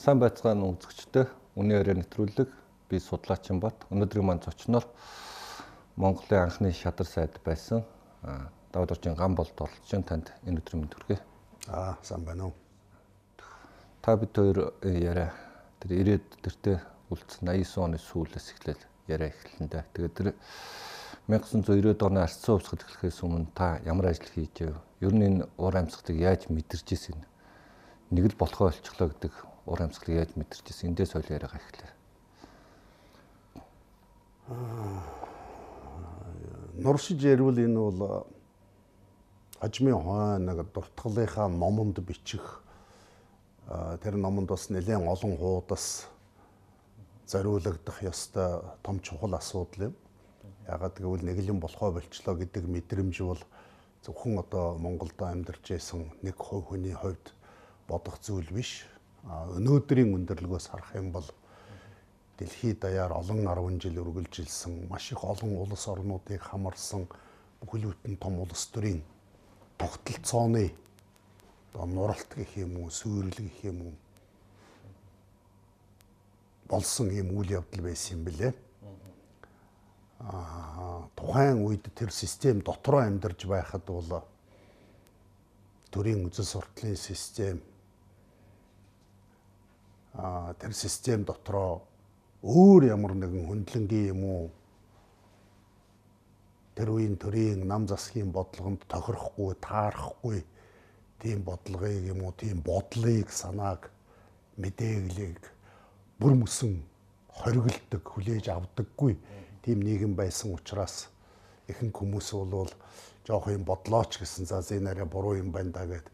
Сайн байцгаана үзэгчдээ. Үнэн яриа нэвтрүүлэг би судлаачин бат. Өнөөдрийн маань зочноор Монголын анхны шадар сайд байсан Давид Оржийн гам болд оролцож танд энэ өдрийн мэнд хүргэе. Аа, сайн байна уу? Та бид хоёр яриа тэр ирээд тэртээ үлдсэн 89 оны сүүлээс эхлээл яриа эхэллээ дээ. Тэгээд тэр 1990-ад оны арцсан хувьсгал эхлэхээс өмнө та ямар ажил хийж яв? Ер нь энэ уур амьсгалыг яаж мэдэрч ирсэн? Нэг л болохоо олчихлоо гэдэг уур амьсгалыг яаж мэдэрч ирсэн? Эндээс соёл яриага эхлэв. Нуршиж ярил энэ бол хажмын хойно нэг дуртгалынхаа номонд бичих тэр номонд бас нэлээд олон хуудас зориулагдах ёстой том чухал асуудал юм. Ягаад гэвэл нэг л юм болохоо болчлоо гэдэг мэдрэмж бол зөвхөн одоо Монголд амьдарч байсан нэг хувь хүний хувьд бодох зүйл биш. Өнөөдрийн өндөрлгөөс харах юм бол дэлхийд даяар олон 10 жил үргэлжилсэн маш их олон улс орнуудыг хамарсан бүхэл бүтэн том улс төрийн тогтолцооны одоо нуралт гэх юм уу, сүйрэл гэх юм уу болсон юм үйл явдал байсан юм билээ. Аа тухайн үед тэр систем дотроо амьдарч байхад бол төрийн үзэл суртлын систем тэр систем дотроо өөр ямар нэгэн хөндлөнгийн юм уу? Тэр үеийн төрийн нам засгийн бодлогонд тохирохгүй, таарахгүй тийм бодлогыг юм уу, тийм бодлыг, санааг, мэдээллийг бүр мөсөн хоригддаг, хүлээж авдаггүй тийм нийгэм байсан учраас ихэнх хүмүүс бол жоох юм бодлооч гэсэн за энэ арай буруу юм байна да гэд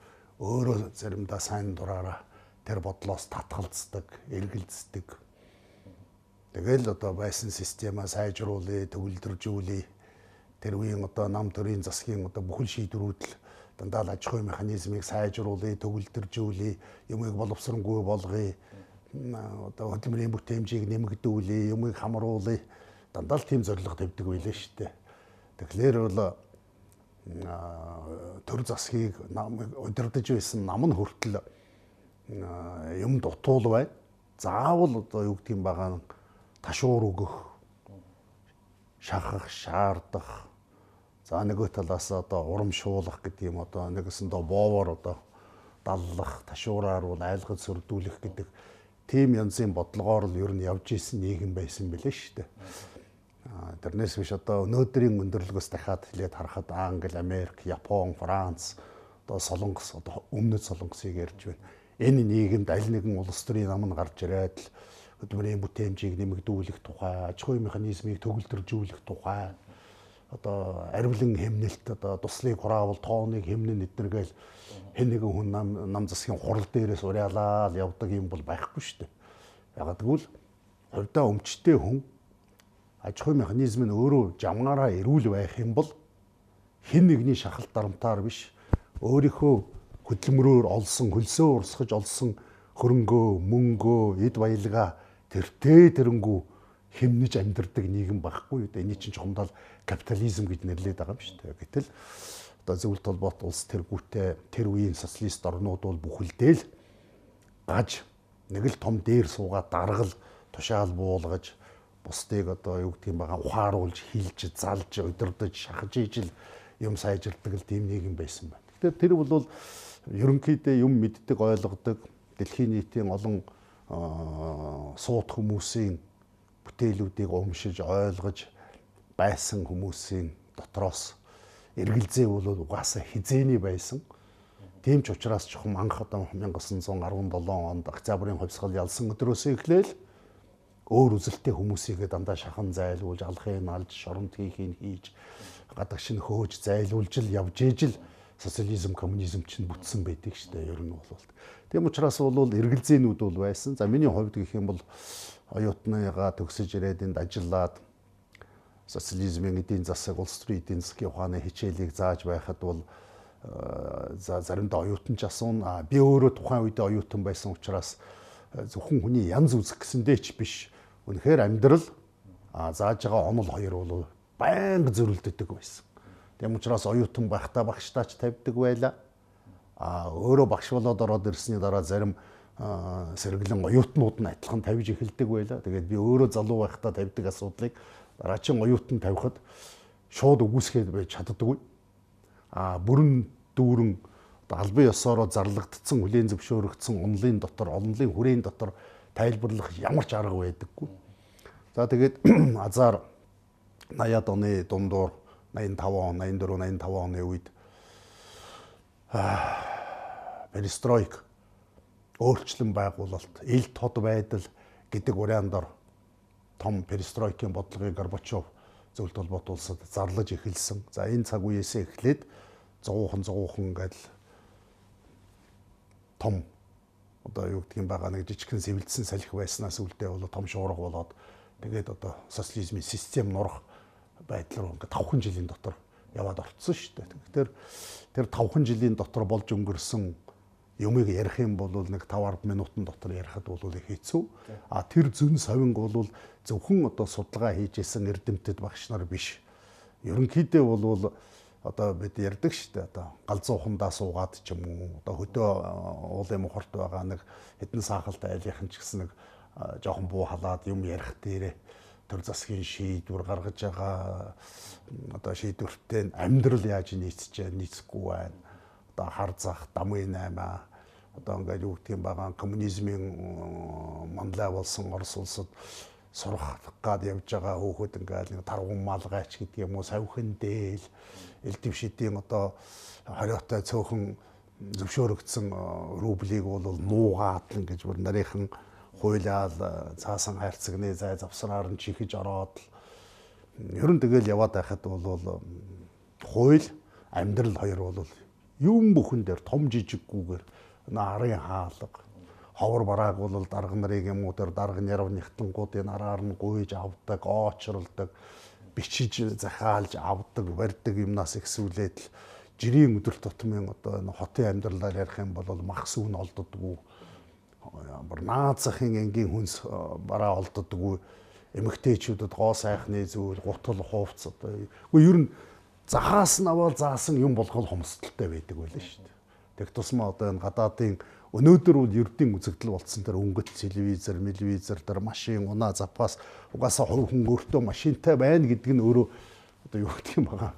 өөрөө заримдаа сайн дураараа тэр бодлоос татгалздаг, эргэлздэг. Тэгэл одоо байсан системаа сайжруулъя, төвлөржүүлъя тэр үеийн одоо нам төрийн засгийн одоо бүхэл шийдвэрүүд л дандаа л аж ахуйн механизмыг сайжруулъя, төгөлдржүүлъя, юмыг боловсронгүй болгоё, одоо хөдөлмөрийн бүтээмжийг нэмэгдүүлъя, юмыг хамруулъя. Дандаа л тийм зорилго тавьдаг байлаа шүү дээ. Тэгэхээр бол төр засгийг удирдах байсан нам нь хүртэл юм дутуул байна. Заавал одоо юу гэдгийг байгаа ташуур өгөх шахах, шаардах За нөгөө талаас одоо урамшуулах гэдэг юм одоо нэгэсэндээ боовор одоо даллах, ташуураар бол айлгаж сөрдүүлэх гэдэг тийм янзын бодлогоор л ер нь явж исэн нийгэм байсан билээ шүү дээ. Тэрнээс биш одоо өнөөдрийн өндөрлгөөс дахиад хэлээд харахад Англи, Америк, Япон, Франц одоо Солонгос одоо өмнөд Солонгосыг ярьж байна. Энэ нийгэмд аль нэгэн улс төрийн нам нь гарч ирээд л хөдөлмөрийн бүтээмжийг нэмэгдүүлэх тухай, аж ахуйн механизмыг төгөлдржүүлэх тухай одоо аривлан хэмнэлт одоо туслыг хураавал тооныг хэмнэн эднэр гээл хэн нэгэн хүн нам нам засгийн хурал дээрээс уриалаад явдаг юм бол байхгүй шүү дээ. Ягаад гэвэл хувьдаа өмчтэй хүн аж ахуй механизм нь өөрөө жамгаараа эрүүл байх юм бол хэн нэгний шахалт дарамтаар биш өөрийнхөө хөдөлмөрөөр олсон хөлсөө урсгаж олсон хөрөнгөө мөнгөө эд баялгаа тэртээ тэрэнгүү хэмнэж амьдардаг нийгэм байхгүй юу. Эний чинь чухамдал капитализм гэж нэрлэдэг байгаа юм шүү дээ. Гэтэл одоо зөвлөлт толгойд улс тэргүүтээ тэр үеийн социалист орнууд бол бүхэлдээ л гаж нэг л том дээр суугаад даргал тушаал буулгаж бусдыг одоо юу гэдгийг байгаа ухааруулж хилж залж удирдах шахаж ижил юм сайжирдаг л тийм нийгэм байсан байна. Тэгэхээр тэр бол ерөнхийдөө юм мэддэг ойлгодог дэлхийн нийтийн олон суут хүмүүсийн бүтээлүүдийг өмшиж ойлгож байсан хүмүүсийн дотроос эргэлзээ бол угаасаа хизээний байсан. Тийм ч учраас чухам анх одоо 1917 онд октябрийн хувьсгал ялсан өдрөөс эхлээл өөр үзэлтэй хүмүүсийгээ дандаа шахан зайлуулж алхын алж шоронд хийхийг хийж гадагш нь хөөж зайлуулж л явж ижил социализм коммунизм чинь бүтсэн байдаг шүү дээ ер нь бол. Тийм учраас бол эргэлзээнүүд бол байсан. За миний хувьд гэх юм бол оюутныгаа төгсөж ирээд энд ажиллаад социализмын эдийн засаг, улс төрийн эдийн засгийн ухааны хичээлийг зааж байхад бол э, за заримдаа оюутан ч асууна. Би өөрөө тухайн үед оюутан байсан учраас э, зөвхөн хүний янз үзэх гэсэндээ ч биш. Үнэхээр амьдрал зааж байгаа онол хоёр бол байнга зөрөлддөг байсан. Тэм учраас оюутан байхдаа багштаач тавьдаг байла. А өөрөө багш болоод ороод ирсний дараа зарим сэргэлэн оюутнууд нь адилхан тавьж эхэлдэг байлаа. Тэгээд би өөрөө залуу байхдаа тавьдаг асуудлыг дараагийн оюутан тавихад шууд үгүйсгээд байж чаддаггүй. А бүрэн дүүрэн албан ёсоороо зарлагдсан, хүлээн зөвшөөрөгдсөн онлын дотор, онлын хүрээний дотор тайлбарлах ямар ч арга байдаггүй. За тэгээд азар 80-ад оны дундуур 85 он, 84, 85 оны үед перестройк өөрчлөн байгуулалт, ил тод байдал гэдэг уриандор том перестройкийн бодлогыг Горбачев зөвлөлт холбоот улсад зарлаж эхэлсэн. За энэ цаг үеэсээ эхлээд зовоохон зовоохон ингээл том одоо юу гэдгийг байгаа нэг жижигхэн сэвэлдсэн салхи байснаас үлдээ бол том шуурга болоод тэгээд одоо социализмын систем нурах байдал руу ингээд 5 жилийн дотор яваад орцсон шүү дээ. Тэгэхээр тэр 5 жилийн дотор болж өнгөрсөн юмыг ярих юм бол нэг 5 10 минутын дотор ярихад бол их хэцүү. А тэр зүн совинг бол зөвхөн одоо судалгаа хийжсэн эрдэмтэд багш нар биш. Ерөнхийдөө бол одоо бид ярьдаг шүү дээ одоо галзуу хундаа суугаад ч юм уу одоо хөдөө уулын мохорт байгаа нэг хэдэн саахалтай айлынхан ч гэсэн нэг жоохон буу халаад юм ярих дээрээ төр засгийн шийдвэр гаргаж байгаа одоо шийдвэртэй амьдрал яаж нийцэж нийцэхгүй байна. Одоо хар зах дамын 8 одоо ингээд юу юм байгаа коммунизмын манлай болсон Орос улсад сурах гад явж байгаа хөөхөд ингээд таргун малгайч гэдэг юм уу савхин дээл эл дэвшидийн одоо хориотой цөөхөн зөвшөөрөгдсөн рублийг бол нуугаад л ингэж бүр нарийнхан хуйлаал э, цаасан хайрцагны зай завсраар нь чихэж ороод ер нь тэгэл яваад байхад бол хууль амьдрал хоёр бол юм бүхэн дээр том жижиггүйгээр нарын хаалга ховор барааг бол дарга нарыг юм уу тэр дарга нярв нэгтлэнгуудын араар нь гуйж авдаг, оочролдог, бичиж захиалж авдаг, барьдаг юмнаас ихсүүлээд л жирийн өдөр тутмын одоо энэ хотын амьдралаар ярих юм бол мах сүүн олддоггүй. Ямар наад захын энгийн хүнс э, бараа олддоггүй. Эмэгтэйчүүдэд гоо сайхны зүйл, гутал хувцс одоо үгүй ер нь захаас нь аваад заасан юм болгол хомсдолтой байдаг байлаа шүү дээ. Тэг тусмаа одоо энэ гадаадын Өнөөдөр бол ердийн үзэгдэл болсон тэр өнгөт телевизэр, телевизэр тэр машин, унаа запас угаасаа хүн өөртөө машинтай байна гэдэг нь өөрөө одоо юу гэх юм байгаа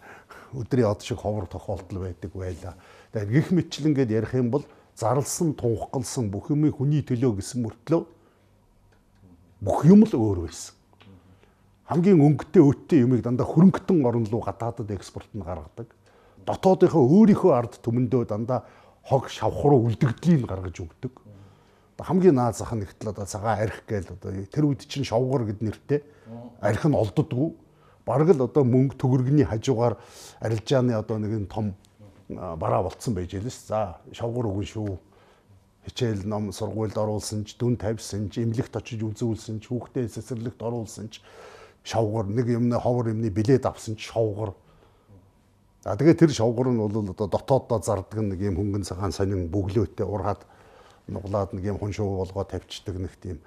өдрийн од шиг ховор тохиолдол байдаг байлаа. Тэгэхээр гих мэтлэнгээд ярих юм бол зарлсан, тунхагласан бүх юмыг хүний төлөө гэсэн мөртлөө бүх юм л өөр байсан. Хамгийн өнгөтэй өттэй юмыг дандаа хөрөнгөтөн орн руу гадаадад экспорт нь гаргадаг. Дотоодынхоо өөрийнхөө ард түмэндөө дандаа хог шавхруу үлдэгдлийг гаргаж өгдөг. Хамгийн наад зах нь ихтэл одоо цагаан арх гээл одоо тэр үед чинь шавгар гэд нэртэй арх нь олддоггүй. Бараг л одоо мөнгө төгрөгний хажуугаар арилжааны одоо нэг том бараа болцсон байж лээс. За шавгар өгөн шүү. Хичээл ном сургуульд оруулсан ч дүн тавьсан ч эмнэлэгт очиж үзүүлсэн ч хүүхдээ цэцэрлэгт оруулсан ч шавгар нэг юмны ховор юмны билет авсан ч шавгар За тэгээ тэр шовгор нь бол одоо дотооддоо зардаг нэг юм хөнгөн цагаан сонин бөглөөтэй ураад нуглаад нэг юм хуншуу болгоо тавьчихдаг нэг тийм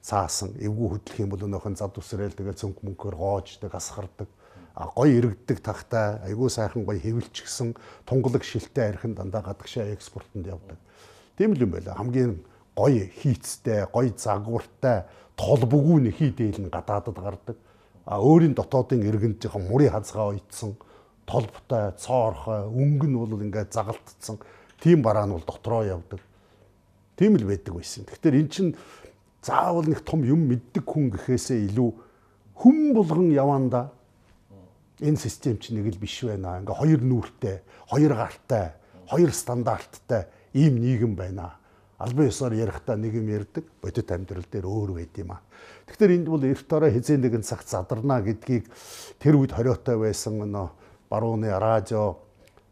цаасан эвгүй хөдлөх юм бол өнөөхөн зад үсрээл тэгээ цөнх мөнгөөр гоождаг асгардаг а гой иргэдэг тахтай айгүй сайхан гой хэвэлчихсэн тунгалаг шилтэй архин дандаа гадагшаа экспортонд явдаг. Тийм л юм байла. Хамгийн гой хийцтэй, гой загвартай, толбгүй нэхий дээл нь гадаадад гардаг. А өөрийн дотоодын иргэнд жоохон мурын хазгаа ойтсон толботой, цоорхой, өнгө нь бол ингээд загалтцсан. Тийм бараа нь бол дотроо явдаг. Тийм л байдаг байсан. Тэгэхээр эн чинь заавал нэг том юм мэддэг хүн гэхээсээ илүү хүм булган яванда энэ систем чинь нэг л биш байна. Ингээ хоёр нүүртэй, хоёр гартай, хоёр стандарттай ийм нийгэм байна. Албан ёсоор ярихдаа нэг юм ярьдаг, бодит амьдрал дээр өөр байд юм аа. Тэгэхээр энд бол эрт орой хизээ нэгэн цагт задарна гэдгийг тэр үед хориотой байсан нөө барууны радио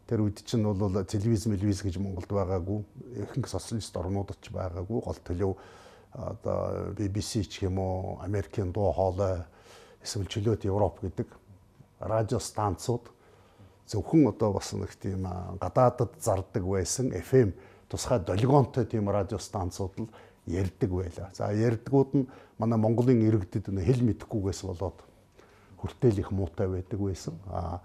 тэр үед чинь бол телевиз телевиз гэж Монголд байгаагүй ихэнх социалист орнуудад ч байгаагүй гол төлөв одоо BBC ч юм уу Америкийн дуу хоолой эсвэл чөлөөт Европ гэдэг радио станцууд зөвхөн одоо бас нэг тийм гадаадад зардаг байсан FM тусгай долгионтой тийм радио станцууд л ярддаг байлаа. За ярдгууд нь манай Монголын иргэдэд хэл мэдэхгүйгээс болоод хүртэл их муутай байдаг байсан. Аа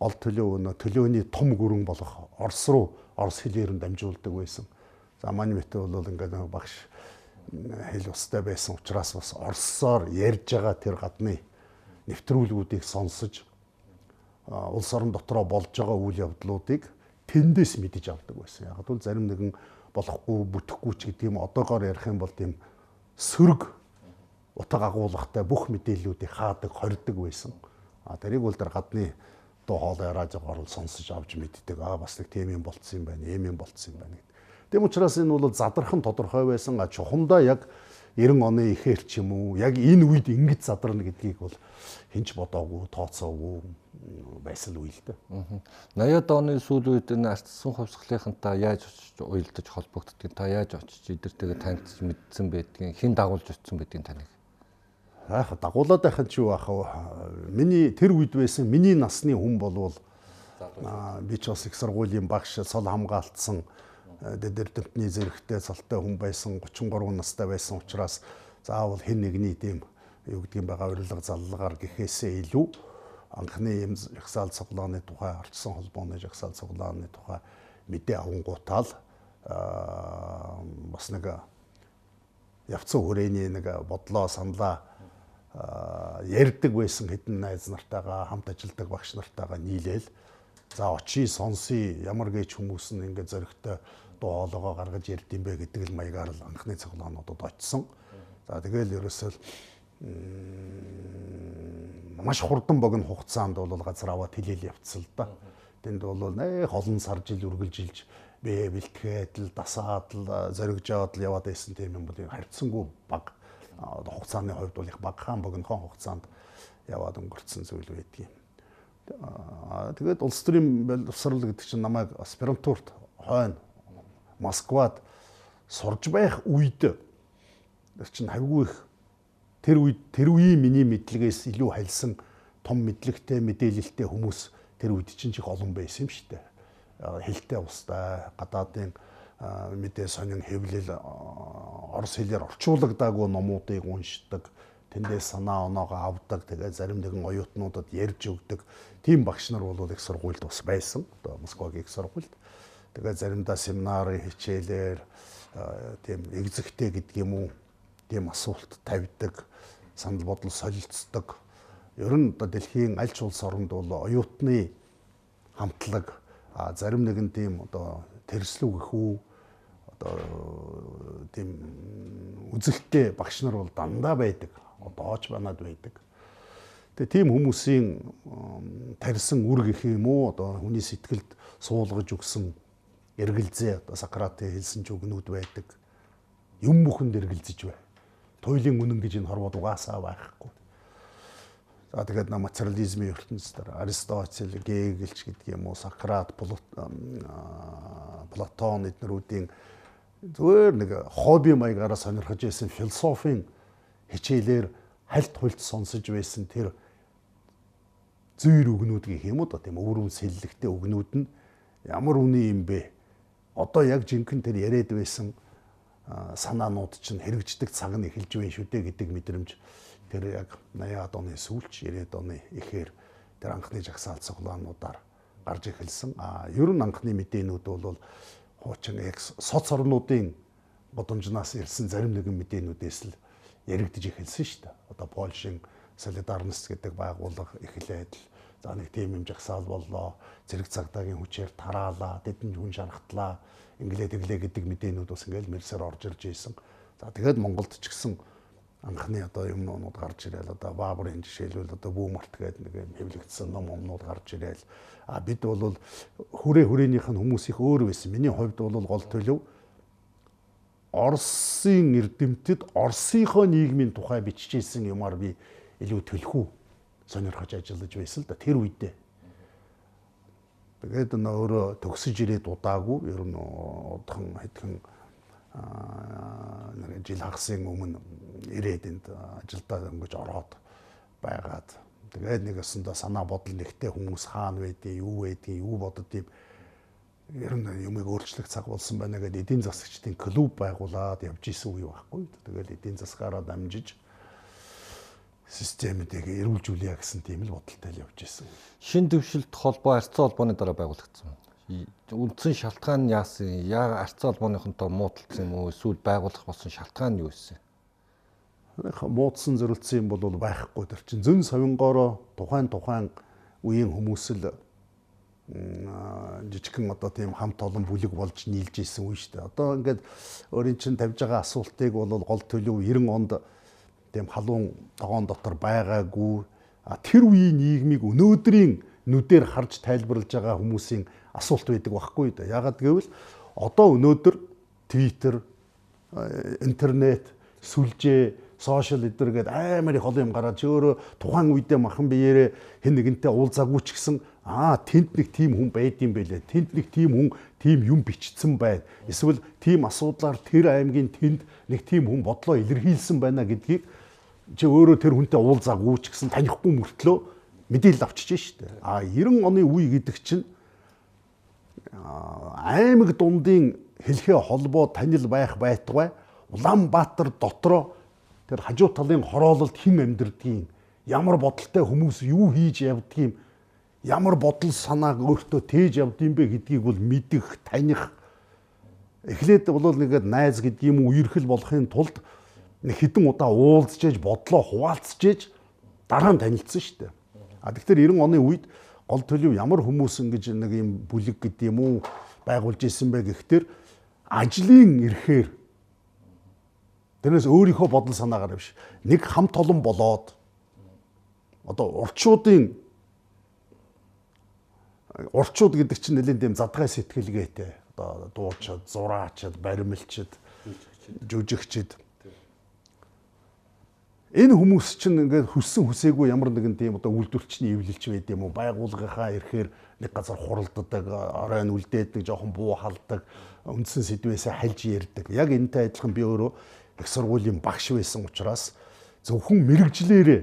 гол төлөө өнө төлөөний том гүрэн болох Орос руу Орос хэлээр нь дамжуулдаг байсан. За манай мэт бол ингээд багш хэл устай байсан учраас бас орссоор ярьж байгаа тэр гадны нэвтрүүлгүүдийг сонсож улс орон дотроо болж байгаа үйл явдлуудыг тэндээс мэдэж авдаг байсан. Яг бол зарим нэгэн болохгүй бүтэхгүй ч гэдэг юм одоогоор ярих юм бол тийм сөрөг утга агуулгатай бүх мэдээллүүдийг хаадаг, хордог байсан. А тэрийг бол тэр гадны дуу хоолой радиогоор л сонсож авч мэддэг. Аа бас нэг тийм юм болцсон юм байна, ийм юм болцсон юм байна гэдэг. Тэм учраас энэ бол задрахын тодорхой байсан. А чухамдаа яг 90 оны ихэр ч юм уу яг энэ үед ингэж задрна гэдгийг бол хинч бодоогүй, тооцоогүй байсан үйл дээ. 80-ад оны сүүл үед энэ ардсан хувьсгалынхантай яаж очиж уялдаж холбогддгийг та яаж очиж эдэртэйгээ танилцж мэдсэн байдгийг хэн дагуулж очсон байдгийг таныг? Аах дагуулад байхын чи юу ах миний тэр үед байсан миний насны хүн болвол би ч бас их сургуулийн багш сол хамгаалтсан дэдэр дэвтний зэрэгтэй цалтай хүн байсан 33 настай байсан учраас заавал хэн нэгний тийм юу гэдгийг байгаа урилга заллагаар гэхээсээ илүү анхны юм жагсаал цуглааны тухай орчсон холбооны жагсаал цуглааны тухай мэдээ авангуутаал бас нэг явцсан хүрээний нэг бодлоо саналаа ярьдаг байсан хэдэн найз нартайгаа хамт ажилладаг багш нартайгаа нийлээл за очие сонсъё ямар гэж хүмүүс нь ингээд зөрөгтэй дуу хоолойгоо гаргаж ярьд юм бэ гэдэг л маягаар л анхны цоглоонуудад очсон. За тэгэл ерөөсөө маш хурдан богино хугацаанд бол газар аваад хилээл явцсан л да. Тэнд бол нэх олон сар жил үргэлжилж бэ бэлтгээд л дасаад л зоригжоод л яваад байсан тийм юм бол харьцангуй баг хугацааны хувьд бол их багахан богинохон хугацаанд яваад өнгөрцөн зүйл байдгийг. Тэгээд улс төрийн боловсрал гэдэг чинь намайг аспирантурт хойно Москвад сурж байх үед чинь хавгүй их тэр үед тэр үеийн миний мэдлэгээс илүү хальсан том мэдлэгтэй мэдээлэлтэй хүмүүс тэр үед чинь их олон байсан юм шүү дээ. Хэлтэй устай гадаадын мэдээ сонин хэвлэл орос хэлээр орчуулагдаагүй номуудыг уншдаг тэндээс санаа оноогоо авдаг тэгээ зарим нэгэн оюутнуудад ярьж өгдөг тийм багш нар бол их сургуульд бас байсан одоо Москвагийн их сургуульд тэгээ заримдаа семинарын хичээлээр тийм экзэгтэй гэдэг юм уу тийм асуулт тавьдаг санал бодол солилцдог ер нь одоо дэлхийн аль ч улс оронд бол оюутны хамтлаг зарим нэгэн тийм одоо тэрслүү гэх үү одоо тийм үзэлттэй багш нар бол дандаа байдаг. Одооч банаад байдаг. Тэгээ тийм хүмүүсийн тарьсан үр гэх юм уу одоо хүний сэтгэлд суулгаж өгсөн эргэлзээ одоо Сократ хэлсэн ч үгнүүд байдаг. Юм бүхэнд эргэлзэж бай. Туйлын үнэн гэж энэ хорвоод угаасаа байхгүй. За тэгээд на материализмын ертөнцийн Аристотель, Гегельч гэдэг юм уу, Сократ, Платон эднэрүүдийн зүгээр нэг хобби маягаараа сонирхож байсан философийн хичээлээр хальт хуйлт сонсож байсан тэр зүйр үгнүүд гэх юм уу тийм өвөрөн сэллэгтэй үгнүүд нь ямар үний юм бэ? Одоо яг жинхэнэ тэр яриад байсан санаанууд чинь хэрэгждэг цаг нь эхэлж байна шүү дээ гэдэг мэдрэмж тэр яг 80-аад оны сүүлч 90-аад оны эхээр тэр анхны жагсаал цуглаануудаар гарч эхэлсэн. А ер нь анхны мэдээнүүд бол хуучин соц орнуудын годомжнаас ирсэн зарим нэгэн мэдээнүүдээс л яригдж эхэлсэн шүү дээ. Одоо Польшийн Солидарность гэдэг байгууллага эхлээд л за нэг тийм юм жагсаал боллоо. Зэрэг цагдаагийн хүчээр тараалаа, тэдэн хүн шархтлаа, инглээ тэглээ гэдэг мэдээнүүд бас ингээл мэрсээр орж ирж ийсэн. За тэгээд Монголд ч гэсэн анхны одоо юмнууд гарч ирээл одоо баабурын жишээлбэл одоо бүүмарт гэдэг нэг юм хэвлэгдсэн ном номнууд гарч ирээл а бид бол хүрээ хүрээнийх нь хүмүүс их өөр байсан. Миний хувьд бол гол төлөв Оросын эрдэмтэд Оросынхоо нийгмийн тухай бичижсэн юмар би илүү төлхөө сонирхож ажиллаж байсан л да тэр үедээ. Тэгээд нөө төгсөж ирээд удаагүй ер нь удхан хэдхэн нэг жил хагасын өмнө ирээд энд ажилдаа өнгөж ороод байгаад тэгээд нэг өсөндөө санаа бодол нэгтэй хүмүүс хаана байдгийг юу байдгийг юу юм ер нь юмыг өөрчлөх цаг болсон байна гэдэг эдийн засагчдын клуб байгуулад явж исэн үе байхгүй. Тэгээд эдийн засгаараа дамжиж системүүдийг эрүүлжүүлэе гэсэн тийм л бодолтой л явж исэн. Шин төвшөлт холбоо арцсан холбооны дараа байгуулагдсан. үндсэн шалтгаан нь яасан? Яа арц холбооныхонтой муудалцсан юм уу? Эсвэл байгуулах болсон шалтгаан нь юу вэ? Муудсан зөрөлдсөн юм бол байхгүй тэр чинь зөн совингоороо тухайн тухайн үеийн хүмүүсэл жижигхэн одоо тийм хамт олон бүлэг болж нийлж исэн үе шүү дээ. Одоо ингээд өөрийн чинь тавьж байгаа асуултыг бол гол төлөв 90 онд тийм халуун тогоон дотор байгаагүй тэр үеийн нийгмийг өнөөдрийн нүдээр харж тайлбарлаж байгаа хүмүүсийн асуулт байдаг байхгүй да. Ягаад гэвэл одоо өнөөдөр Twitter, интернет, сүлжээ, сошиал эдэр гээд амар их олон юм гараад өөрөө тухайн үедээ махан биеэрээ хэн нэгэнтэй уулзаагүй ч гэсэн аа тэнд нэг тийм хүн байд юм бэлээ. Тэнд нэг тийм хүн тийм юм бичсэн байд. Эсвэл тийм асуудлаар тэр аймгийн тэнд нэг тийм хүн бодлоо илэрхийлсэн байна гэдгийг чи өөрөө тэр хүнтэй уулзаагүй ч гэсэн танихгүй мөртлөө мэдээлэл авчиж штэ. А 90 оны үе гэдэг чинь аймаг дундын хэлхээ холбоо танил байх байтугай Улаанбаатар дотроо тэр хажуу талын хороололд хэн амьдрдгийг ямар бодолтой хүмүүс юу хийж явдгийг ямар бодол санааг өөртөө тээж явдсан бэ гэдгийг бол мэдэх, таних эхлээд бол нэгэд найз гэдэг юм үерхэл болохын тулд нэг хідэн удаа уулзж ээж бодлоо хуваалцж ээж дараа нь танилцсан шүү дээ. А тэгэхээр 90 оны үед гол төлөв ямар хүмүүс ингэж нэг юм бүлэг гэдэг юм уу байгуулж исэн бэ гэхтэр ажлын эрхээр тэрнээс өөрийнхөө бодол санаагаар биш. Нэг хамт олон болоод одоо урчуудын урчууд гэдэг чинь нэлийн тийм задгай сэтгэлгээтэй. Одоо дуучид, зураачид, баримлчид, жүжигчид энэ хүмүүс чинь ингээд хүссэн хүсээгүй ямар нэгэн тийм одоо үйлдвэрчний эвлэлч байд юм уу байгууллагынхаа ирэхээр нэг газар хуралддаг оройн үлдээдэг жоохон буу халдаг үндсэн сэдвээсээ хальж ярьдаг яг энэтэй адилхан би өөрөө их сургуулийн багш байсан учраас зөвхөн мэрэгжлээрээ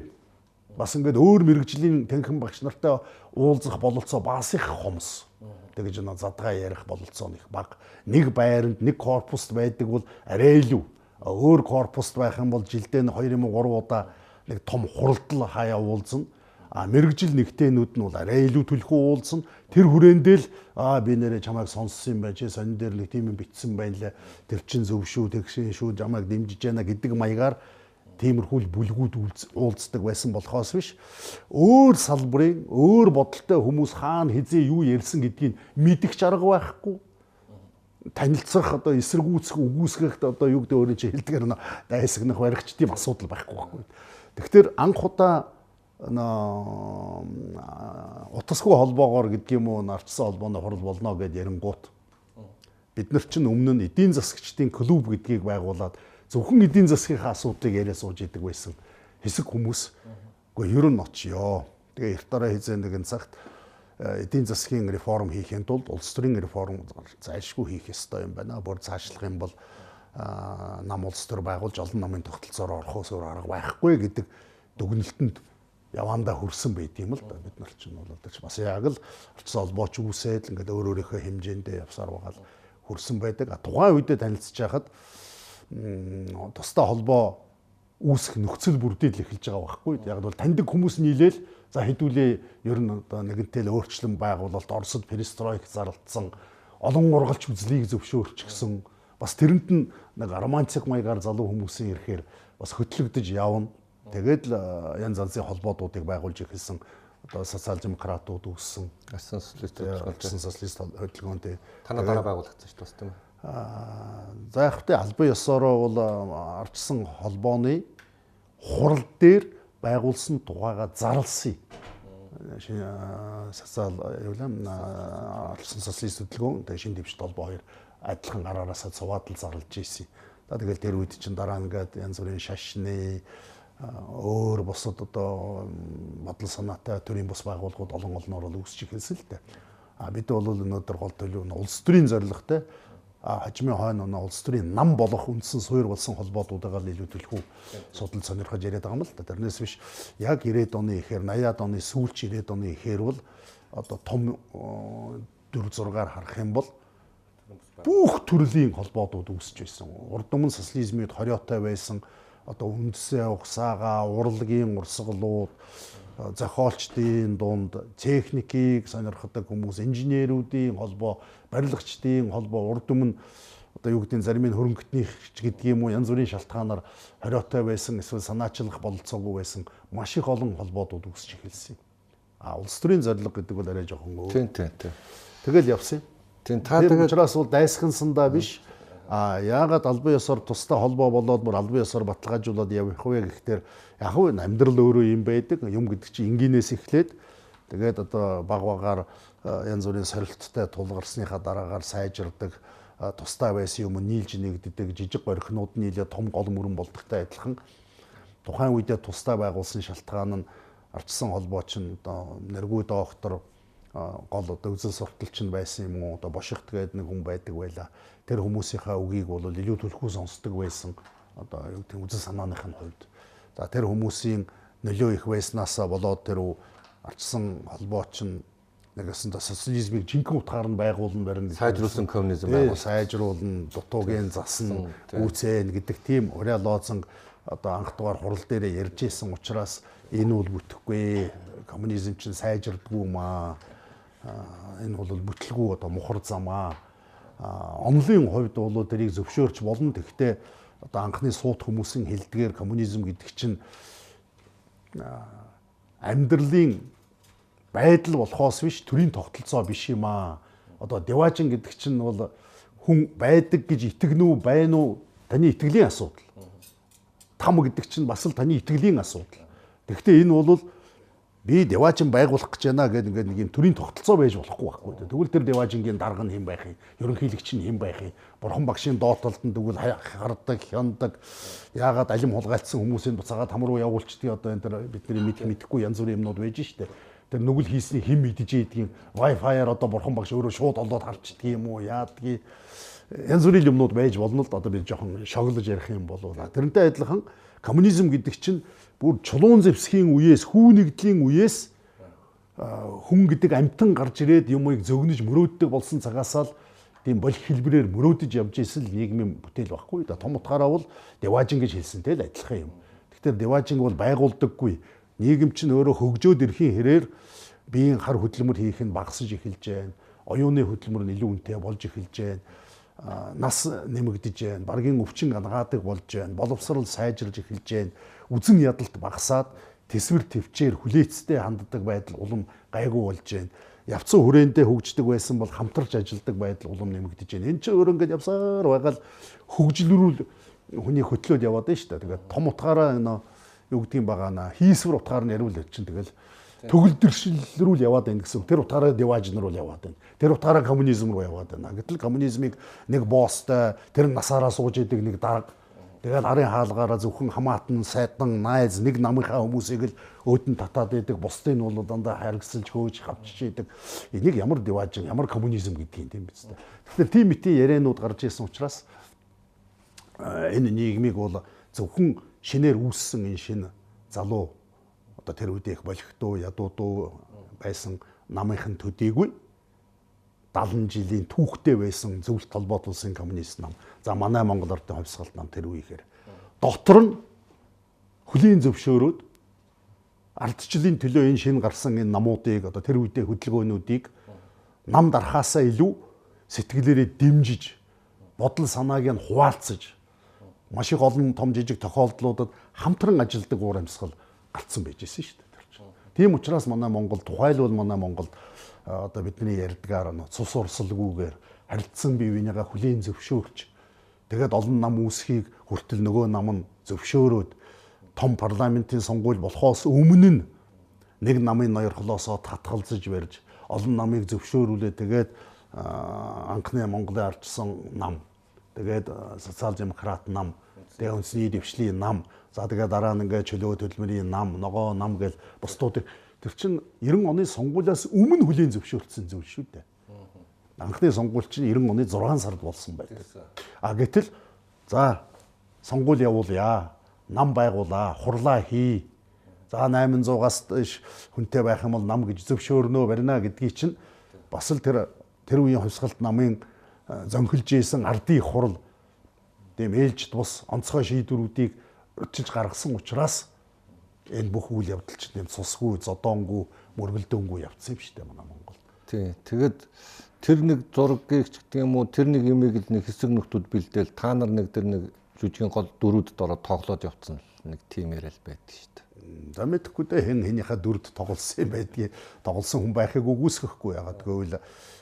бас ингээд өөр мэрэгжлийн танхим багш нартай уулзах бололцоо бас их хомс. Тэгэж нөө задгаа ярих бололцоо их баг. Нэг байранд нэг корпуст байдаг бол арай илүү. Өөр корпуст байх юм бол жилдээ 2 юм 3 удаа нэг том хуралдал хаяа уулзна. А мэрэгжил нэгтээнүүд нь бол арай илүү төлхөө уулзна. Тэр хүрээндээ л аа би нэрээ чамайг сонссон юм байна. Чи сонин дээр нэг тийм юм битсэн байна лээ. Тэр чин зөв шүү, тэгшин шүү, чамайг дэмжиж яана гэдэг маягаар тиймэрхүү бүлгүүд уулздаг байсан болохоос биш өөр салбарын өөр бодолтой хүмүүс хаана хизээ юу ярьсан гэдгийг мэдэх чарга байхгүй танилцах одоо эсэргүүцэх үгүйсгэх одоо юу гэдэг өөрөө чи хэлдгээр нэ дайсагнах баригч тийм асуудал байхгүй байхгүй. Тэгэхээр анх удаа утасгүй холбоогоор гэдэг юм уу нарчсан холбооны хурал болно гэд ярингуут бид нар чинь өмнө нь эдийн засагчдын клуб гэдгийг байгуулад зөвхөн эдийн засгийнхаа асуудлыг яриа сууж идэг байсан хэсэг хүмүүс. Гэхдээ ер нь очиё. Тэгээ эрт дараа хизээ нэгэн цагт эдийн засгийн реформ хийхин тулд улс төрийн реформ зайлшгүй хийх ёстой юм байна. Бүр цаашлах юм бол нам улс төр байгуулж олон намын тогтолцоор орохоос өөр арга байхгүй гэдэг дүгнэлтэнд явандаа хүрсэн байт юм л да бид нар чинь бол одоо ч бас яг л орцсон холбооч үүсээд ингээд өөр өөрийнхөө хэмжээндээ явсаар байгаа л хүрсэн байдаг. Тухайн үедээ танилцж байхад тустай холбоо үүсэх нөхцөл бүрдэл эхэлж байгаа байхгүй. Яг бол таньдаг хүмүүс нийлээл за хэдүүлээ ер нь одоо нэгэнтэй л өөрчлөн байгуулалт Оросд перестройк зарлцсан олон ургалч үзлийг зөвшөөрчихсөн бас тэрэнд нь нэг романтик маягаар залуу хүмүүсийн ирэхээр бас хөтлөгдөж явна. Тэгээд л янз янзын холбоодуудыг байгуулж эхэлсэн одоо социал демократууд үүссэн. Асан социалист асан социалист хөдөлгөөнтэй. Танаа дараа байгуулагдсан шүү дээ бас тийм үү? за яг хөтэ албан ёсороо бол арчсан холбооны хурал дээр байгуулсан тухайга зарлсан социал явлам арчсан социалист хөдөлгөөн тэгээ шин дэвшилт холбоо хоёр адилхан гараараасаа цуваад л зарлж ийсэн. За тэгэл тэр үед чинь дараа ингээд янз бүрийн шашны өөр бусад одоо бодол санаатай төрийн бус байгууллагууд олон олноор л үүсч эхэлсэн л дээ. А бид бол өнөөдөр гол төлөв нь улс төрийн зорилготой хажмын хойно оноо улс төрийн нам болох үндсэн суур болсон холбоотуудаа л илүү төлхөө судал сонирхож яриад байгаа юм л да. Тэрнээс биш яг 90-ад оны ихээр 80-ад оны сүүлч 90-ад оны ихээр бол одоо том 4 6-аар харах юм бол бүх төрлийн холбоотууд үүсэж байсан. Урд өмнө социализмын хориотой байсан одоо үндсээ угсаага, урлагийн урсгалууд зохиолчдын дунд техникийг сонирхдаг хүмүүс, инженерүүдийн холбоо, барилгачдын холбоо, урд өмнө одоо юу нь зарим нь хөрөнгөтнийх гэдэг юм уу янз бүрийн шалтгаанаар хориотой байсан эсвэл санаачлах бололцоогүй байсан маш их олон холбоодууд үүсч эхэлсэн юм. А улс төрийн зорилго гэдэг бол арай жоохон өөр. Тийм тийм тийм. Тэгэл явсан юм. Тийм та Тэгээд учраас бол дайсхансандаа биш а яагаад албан ёсоор тусдаа холбоо болоод бүр албан ёсоор баталгаажуулаад явах вэ гэхээр яг хөө амьдрал өөрөө юм байдаг юм гэдэг чинь энгийнээс эхлээд тэгээд одоо баг багаар янз бүрийн сорилттой тулгарсныхаа дараагаар сайжирдаг тусдаа байсан юм нийлж нэгддэг жижиг горхнууд нийлээ том гол мөрөн болдогтой адилхан. Тухайн үедээ тусдаа байгуулсан шалтгаан нь ардсан холбооч нь одоо нэргүй доктор гол одоо үзэл сурталч нь байсан юм уу одоо бошигт гэдэг нэг хүн байдаг байла. Тэр хүмүүсийнхаа үгийг бол илүү түлхүү сонсдог байсан одоо юу гэдэг үзэл санааных нь хувьд. За тэр хүмүүсийн нөлөө их байснаасаа болоод тэр ардсан холбооч нь нэгсэн та социализмыг жинхэнэ утгаар нь байгуулна барина сайжруулсан коммунизм байгуул сайжруулна дутуугийн засна үүсээн гэдэг тийм ураа лоозинг одоо анх дугаар хурал дээрээ ярьж исэн учраас энэ бол бүтэхгүй. Коммунизм чинь сайжирдгүй маа энэ бол бүтлгүй одоо мухар зам аа. Онлын хувьд бол тэрийг зөвшөөрч болно. Гэхдээ одоо анхны суут хүмүүсийн хэлдгээр коммунизм гэдэг чинь амьдралын байдал болохоос биш төрийн тогтолцоо биш юм аа. Одоо деважин гэдэг чинь бол хүн байдаг гэж итгэнэ үү, байна уу? Таны итгэлийн асуудал. Там гэдэг чинь бас л таны итгэлийн асуудал. Тэгэхдээ энэ бол би деважин байгуулах гэж байна гэдэг ингээд нэг юм төрийн тогтолцоо байж болохгүй байхгүй. Тэгвэл тэр деважингийн дарга нь хэн байх юм? Ерөнхийлөгч нь хэн байх юм? Бурхан багшийн доотлолтод тэгвэл хардаг, хяндаг. Яагаад алим хулгайлцсан хүмүүсийн буцаагаад хам руу явуулчдгийг одоо энэ тэр бидний мэдх мэдэхгүй янз бүрийн юмнууд байж штэ тэр нүгэл хийсний хим мэдэж ийдгийн Wi-Fi-аар одоо бурхан багш өөрөө шууд олоод харчдаг юм уу яадгийг янз бүрийн юмнууд байж болно л одоо би жоохон шоглож ярих юм болов. Тэрнтэй адилхан коммунизм гэдэг чинь бүр чулуун зэвсгийн үеэс хүү нэгдлийн үеэс хүн гэдэг амтан гарч ирээд юмыг зөгнөж мөрөөддөг болсон цагаасаа л тийм болох хэлбэрээр мөрөөдөж явж исэн л нийгмийн бүтээл баггүй да том утгаараа бол деважин гэж хэлсэнтэй л адилхан юм. Тэгэхээр деважин бол байгуулдаггүй нийгэм чинь өөрөө хөгжөөд ирэхийн хэрээр биеийн хар хөдөлмөр хийх нь багасж эхэлж байна. Оюуны хөдөлмөр нь илүү үнэтэй болж эхэлж байна. Нас нэмэгдэж байна. Баргийн өвчин ангаадаг болж байна. Боловсрал сайжирж эхэлж байна. Үзэн ядалт багасаад тэсвэр төвчээр хүлээцтэй ханддаг байдал улам гайгүй болж байна. Явцсан хүрээндээ хөгждөг байсан бол хамтарч ажилладаг байдал улам нэмэгдэж байна. Энэ чинь өөр ингээд явсаар байгаа л хөгжлөрүүл хүний хөтлөөд яваад байна шүү дээ. Тэгээд том утгаараа энэ юу гэдгийг байгаа наа хийсвэр утгаар нь яриул чинь тэгэл төгөлдршил рүү л яваад байна гэсэн. Тэр утгаараа диважн руу яваад байна. Тэр утгаараа коммунизм руу яваад байна. Гэтэл коммунизмыг нэг боостой тэр насаараа сууж идэг нэг дарга Тэгээд арын хаалгаараа зөвхөн хамаатан, сайдан, найз нэг намынхаа хүмүүсийг л өөдөн татаад идэг. Бусдын нь бол дандаа харгасалж хөөж хавчиж идэг. Энийг ямар диважин, ямар коммунизм гэдгийг юм биз дээ. Тэгэхээр тийм мэтийн ярианууд гарч ирсэн учраас энэ нийгмийг бол зөвхөн шинээр үүссэн энэ шинэ залуу одоо тэр үед их болохдуу ядуудуу байсан намынхын төдийгүй 70 жилийн түүхтэй байсан зөвлөлт толгойд улсын коммунист нам. За манай Монгол Ардын хувьсгалт нам тэр үеихээр дотор нь хөлийн зөвшөөрөөд ардчлалын төлөө энэ шинэ гарсан энэ намуудыг одоо тэр үедээ хөдөлгөөнүүдийг нам дарахаасаа илүү сэтгэлээрээ дэмжиж бодол санааг нь хуваалцаж маш их олон том жижиг тохиолдлуудад хамтран ажилладаг уур амьсгал гарцсан байж исэн шүү дээ. Тийм учраас манай Монгол тухайлбал манай Монголд одоо бидний ярьдгаар нь цус урсалгүйгээр харилцсан бие бинийгаа хүлийн зөвшөөрч тэгээд олон нам үүсхийг хүртэл нөгөө нам нь зөвшөөрөөд том парламентын сонгуул болохоос өмнө нь нэг намын ноёрхлоосоо татгалзаж барьж олон намыг зөвшөөрүүлээ тэгээд анхны Монголын арчсан нам тэгээд социал демократ нам тэгээд үндэсний дэвшлийн нам за тэгээд дараа нь ингээд чөлөө төлмөрийн нам ногоо нам гэл бусдуудыг тэр чин 90 оны сонгуулиас өмнө хүлийн зөвшөөрсөн зүйл шүү дээ. Анхны сонгуул чинь 90 оны 6 сард болсон байдаг. А гэтэл за сонгуул явуулъя. Нам байгуулаа, хурлаа хий. За 800-аас хүнтэй байх юм бол нам гэж зөвшөөрнө барина гэдгийг чинь бас л тэр тэр үеийн хувьсгалт намын зөнхөлж ийсэн ардын хурал тийм ээлж тус онцгой шийдвэрүүдийг өчиж гаргасан учраас энэ бүх үйл явдал чинь юм цусгүй, зодоонгүй, мөргөлдөөнгүй явцсан юм шүү дээ манай Монгол. Тий. Тэгэд тэр нэг зургийг ч гэдэг юм уу тэр нэг юмыг л нэг хэсэг нөхдүүд бэлдээл та нар нэг тэр нэг жүжигийн гол дөрүүдэд ороод тоглоод явцсан нэг тийм яриа л байдаг шүү дээ. За мэдхгүй дээ хэн хэнийхээ дүрд тоглосон юм байдгийг тоглосон хүн байхыг үгүйсэхгүй ягаад гэвэл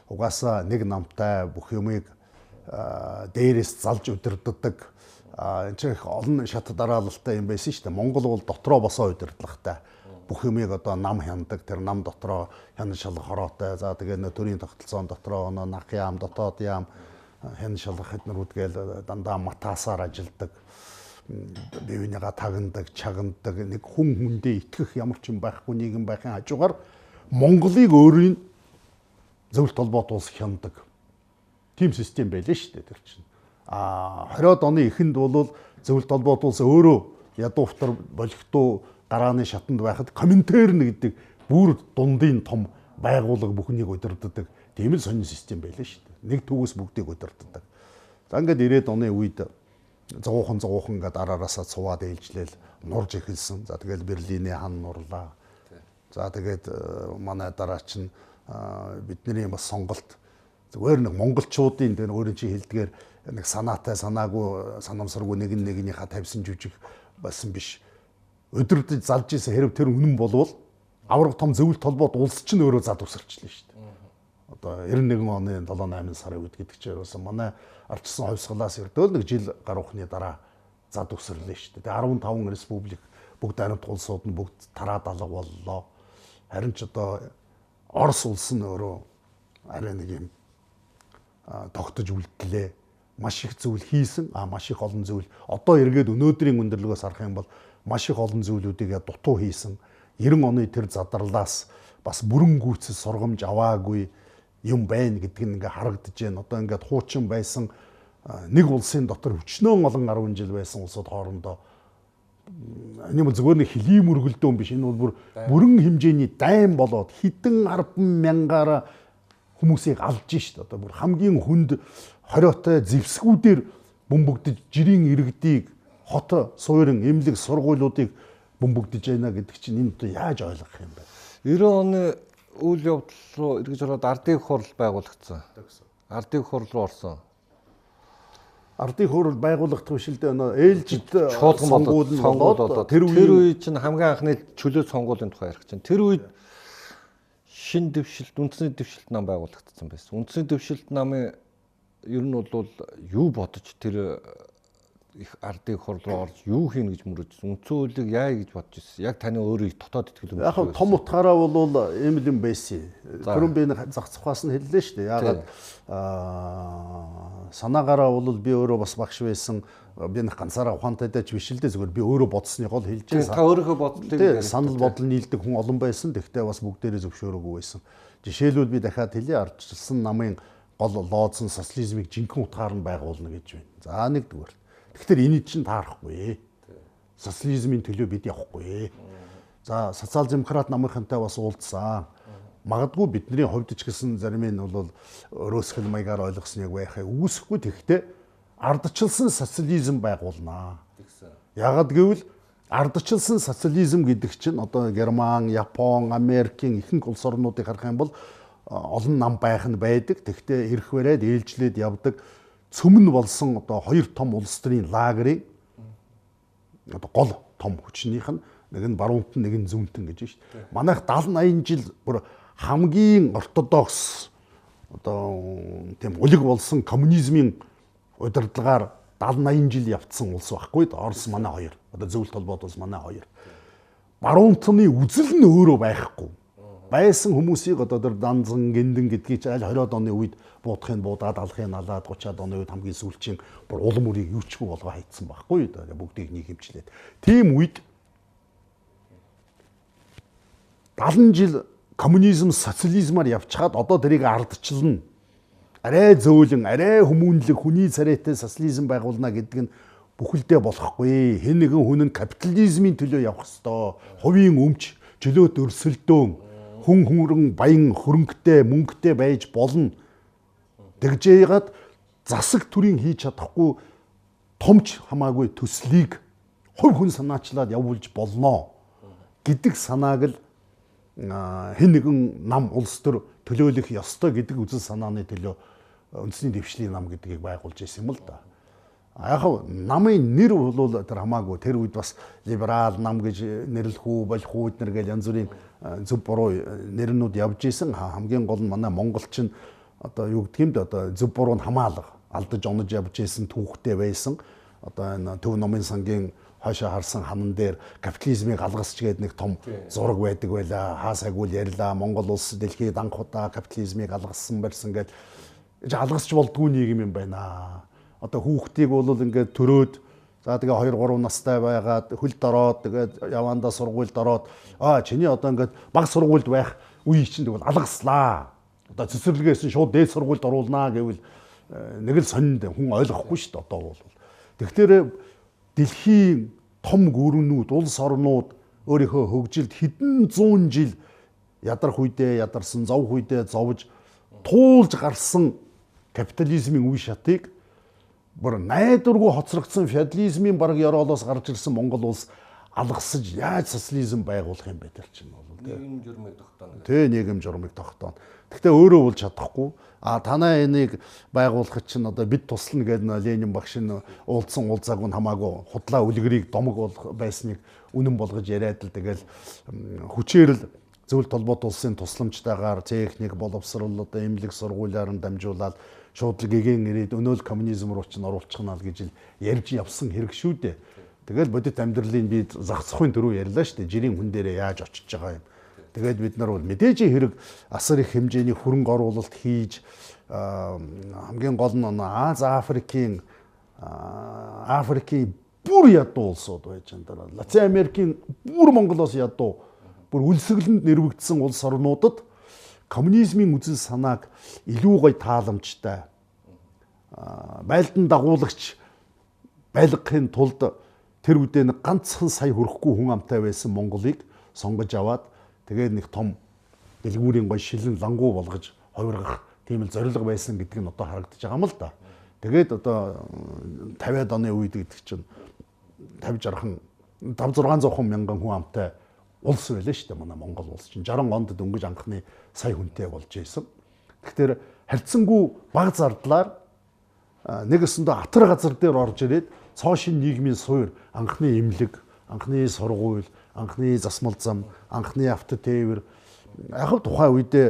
угаасаа нэг намтай бүх юмыг дээрээс залж өдөрддөг энэ ч их олон шат дараалалтай юм байсан шүү дээ. Монгол бол дотроо босоо удирдлагатай. Бүх юмыг одоо нам хяндаг. Тэр нам дотроо хян шалгах хороотой. За тэгээ нөө төрийн тогтолцоон дотроо нөө нах яам, дотоод яам хян шалгах эднэрүүд гээл дандаа матасаар ажилдаг. Бивнийга тагнадаг, чагнадаг нэг хүн хүндээ итгэх ямар ч юм байхгүй нийгэм байхын хажуугаар Монголыг өөрийн зөвлөлт холбоот улс хяндаг. Тим систем байлээ шүү дээ тэр чинь а 20-од оны эхэнд бол зөвлөлт холбоот улс өөрөө ядууфтар болохдуу гарааны шатанд байхад коминтерн гэдэг бүр дундын том байгууллага бүхнийг удирддаг тийм л сонин систем байлаа шүү дээ. Нэг төвөөс бүгдийг удирддаг. За ингээд 90-ад оны үед зовоохон зовоохон ингээд араараасаа цуваад ээлжлээл нурж эхэлсэн. За тэгэл Берлиний хан нурлаа. За тэгээд э, манай дараач нь бидний бас сонголт зүгээр нэг монголчуудын тэр өөрийн чи хэлдгээр нэг санаатай санаагүй санамсаргүй нэг нэгнийхээ тавьсан жүжиг басан биш. Өдөрдөж залж исэн хэрэг тэр үнэн болвол авраг том зөвлөлт толбоод улс чинь өөрөө зад усарчлаа шүү дээ. Одоо 91 оны 7 8 сарын үед гэдэг чинь ерөөсөн манай ардчсан ховсголоос ердөөл нэг жил гаруухны дараа зад усрлаа шүү дээ. Тэгээ 15 республик бүгд харимт улсууд нь бүгд тараад алга боллоо. Харин ч одоо Орос улс нь өөрөө арай нэг юм тогтож үлдлээ. Маш их зүйл хийсэн. А маш их олон зүйл. Одоо эргээд өнөөдрийн өндөрлөгөөс харах юм бол маш их олон зүйлүүдийг дутуу хийсэн. 90 оны тэр задарлаас бас бүрэн гүйцэд сургамж аваагүй юм байна гэдг нь ингээ харагдаж байна. Одоо ингээд хуучин байсан нэг улсын дотор өчнөө олон 10 жил байсан улсууд хоорондоо энэ бол зүгээр нэг хөлийн мөргөлдөөн биш. Энэ бол бүр бүрэн хэмжээний дайн болоод хідэн 10 мянгаараа хүмүүсийг алж шít. Одоо бүр хамгийн хүнд хориотой зэвсгүүдээр бөмбөгдөж жирийн иргэдийг хот суурин эмнэлэг сургуулиудыг бөмбөгдөж байна гэдэг чинь энэ одоо яаж ойлгох юм бэ? 90 оны үйл явдал руу эргэж ороод ардын хурал байгуулагдсан. Ардын хурал руу орсон. Ардын хурал байгуулагдах бишэлдээ өнөө ээлжид сонгуул нь болоод тэр үе чинь хамгийн анхны чөлөө сонгуулийн тухай ярих чинь. Тэр үед шин дэвшилт, үндэсний дэвшилт нам байгуулагдсан байсан. Үндэсний дэвшилт намын ер нь бол юу бодож тэр их ардын хурл руу орж юу хийнэ гэж мөрөжсөн. Үндсэн хуулийг яа гэж бодож ирсэн. Яг таны өөрийг дотоод итгэл байна. Яг том утгаараа бол ийм л юм байсан. Би зах цухаас нь хэллээ шүү дээ. Ягаад аа санаагаараа бол би өөрөө бас багш байсан. Би нэг ганцаараа ухаантай дэж биш л дээ зүгээр би өөрөө бодсныхоо л хэлж байгаа. Та өөрийнхөө бодлыг санал бодол нийлдэг хүн олон байсан. Тэгтээ бас бүгдээрээ зөвшөөрөөгүй байсан. Жишээлбэл би дахиад хэлье ардчилсан намын гол лоодсон социализмыг жинхэнэ утгаар нь байгуулна гэж байна. За нэгдүгээр. Тэгэхээр энийг чинь таарахгүй. Социализмын төлөө бид явахгүй. За социал демократ намынхантай бас уулзсан. Магадгүй бидний хувьд ч гэсэн зарим нь бол өөрөөсгөл маягаар ойлгосныг байхаа үүсэхгүй тэгтээ ардчилсан социализм байгуулнаа. Яагад гэвэл ардчилсан социализм гэдэг чинь одоо Герман, Япон, Америкийн ихэнх улс орнуудыг харах юм бол олон нам байх нь байдаг. Тэгтээ ирэх барайд ээлжлээд явдаг цөмн болсон одоо хоёр том улс төрийн лагерийн одоо гол том хүчнийх нь нэг нь баруунт нэг нь зүүнтэн гэж шүү дээ. Манайх 70 80 жил бүр хамгийн ортодокс одоо тийм улиг болсон коммунизмын удирдлагаар 70 80 жил явцсан улс байхгүй да Орос манай хоёр. Одоо зөвлөлт холбоот улс манай хоёр. Баруунтны үзэл нь өөрөө байхгүй байсан хүмүүсийг одоо тэр данзан гиндэн гэдгийг ч аль 20-од оны үед буутахын буудаад алахын алаад 30-аад оны үед хамгийн сүүлчийн бүр улам үрийг юучгүй болгоо хайцсан байхгүй бүгдийг нэг хэмжлээд тийм үед 70 жил коммунизм социализмаар явчихад одоо тэрийг ардчилна арай зөөлөн арай хүмүүнлэг хүний царайтай социализм байгуулна гэдэг нь бүхэлдээ болохгүй. Хэн нэгэн хүн нь капитализмын төлөө явах ёстой. Хувийн өмч чөлөөт өрсөлдөөн хүн хүмрэн баян хөрөнгөтэй мөнгөтэй байж болно. Тэгжээгээд засаг төрийн хийж чадахгүй томч хамаагүй төслийг хувь хүн санаачлаад явуулж болноо. гэдэг санааг л хэн нэгэн нам улс төр төлөөлөх ёстой гэдэг үзэл санааны төлөө үндэсний дэвшлийн нам гэдгийг байгуулж ирсэн юм л да. Яг намын нэр бол тэр хамаагүй тэр үед бас либерал нам гэж нэрлэх үү болох үү эднэр гэл янз бүрийн зөв буруу нэрнүүд явж исэн. Хамгийн гол нь манай монголчин одоо юу гэдгийг нь одоо зөв буруу нь хамаалга алдаж онож явж исэн түүхтэй байсан. Одоо энэ төв номын сангийн хойшоо харсан ханан дээр капитализмыг алгасч гээд нэг том зураг байдаг байла. Хаа сайгүй ярьла. Монгол улс дэлхийд анх удаа капитализмыг алгассан барьсан гээд алгасч болдгүй нийгэм юм байна. Одоо хүүхдийг бол ингээд төрөөд за тэгээ 2 3 настай байгаад хөлд ороод тэгээд явандаа сургуульд ороод аа чиний одоо ингээд баг сургуульд байх үе чинь тэгвэл алгаслаа. Одоо цэцэрлэгээс шууд дээд сургуульд оруулнаа гэвэл э, нэг л сонинд хүн ойлгохгүй шүү дээ одоо бол. Тэгэхээр дэлхийн том гүрнүүд, улс орнууд өөрийнхөө хөгжилд хэдэн зуун жил ядарх үедээ ядарсан, зовх үедээ зовж туулж гарсан капитализмын үе шатыг бүр найдваргүй хоцрогдсон феодализмын баг ёроолоос гарч ирсэн Монгол улс алгасаж яаж социализм байгуулах юм бэ тэр чинь бол нийгэм журмыг тогтооно. Тэ нийгэм журмыг тогтооно. Гэхдээ өөрөө бол чадахгүй. А танаа энийг байгуулахад чинь одоо бид туслана гэдэг Ленин багш нь уулзсан уулзааг нь хамаагүй худлаа үлгэрийг домог болох байсныг үнэн болгож яриад л тэгэл хүчээр л зөвлөлт толгойд улсын тусламжтайгаар техник боловсрол одоо эмнэлэг сургуулиар нь дамжуулаад шууд л гэгэн ирээд өнөөл коммунизм руу ч оруулчихна л гэж ярьж явсан хэрэг шүү дээ. Тэгэл бодит амьдралын би загцхын дөрөв ярьлаа шүү дээ. Жирийн хүн дээрээ яаж очиж байгаа юм. Тэгээд бид нар бол мэдээж хэрэг асар их хэмжээний хөрөнгө оруулалт хийж хамгийн гол нь Аз Африкийн Африкийн бүр ядуу улсууд байж байгаа. Латин Америкийн бүр Монголоос ядуу бүр үлсгэлэнд нэрвэгдсэн улс орнуудад коммунизмын үзэл санааг илүү гоё тааламжтай байлдан дагуулагч байлгахын тулд тэр үедээ нэг ганцхан сая хүрэхгүй хүн амтай байсан Монголыг сонгож аваад тэгээд нэг том дэлгүүрийн гоё шилэн лангуу болгож хувиргах тийм л зориг байсан гэдэг нь одоо харагдаж байгаа юм л да. Тэгээд одоо 50-аад оны үед гэдэг чинь 50 60хан 5 600 мянган хүн амтай улс байлаа шүү дээ манай Монгол улс чинь 60 онд дөнгөж анхны сая хүнтэй болж исэн. Тэгэхээр харьцангуй баг зардлаар нэгэсэндээ атар газар дээр орж ирээд цоошин нийгмийн суур анхны имлэг, анхны сургууль, анхны засмал зам, анхны автотээвэр яг тухайн үедээ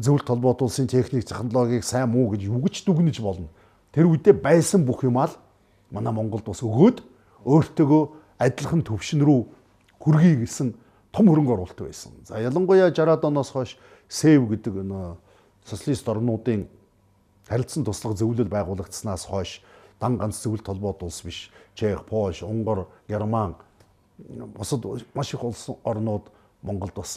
зөвлөлт толгойд улсын техник технологиг сайн муу гэж юу гэж дүгнэж болно. Тэр үедээ байсан бүх юм ал манай Монголд бас өгөөд өөртөөгөө адилхан төвшин рүү хүргэе гэсэн том хөрөнгө оруулалт байсан. За ялангуяа 60-аад оноос хойш СЭВ гэдэг нөө социалист орнуудын харилцан туслах зөвлөл байгуулагдсанаас хойш дан ганц зөвлөлт холбоот улс биш. Чех, Польш, Унгар, Герман бусад маш их улс орнууд Монголд бас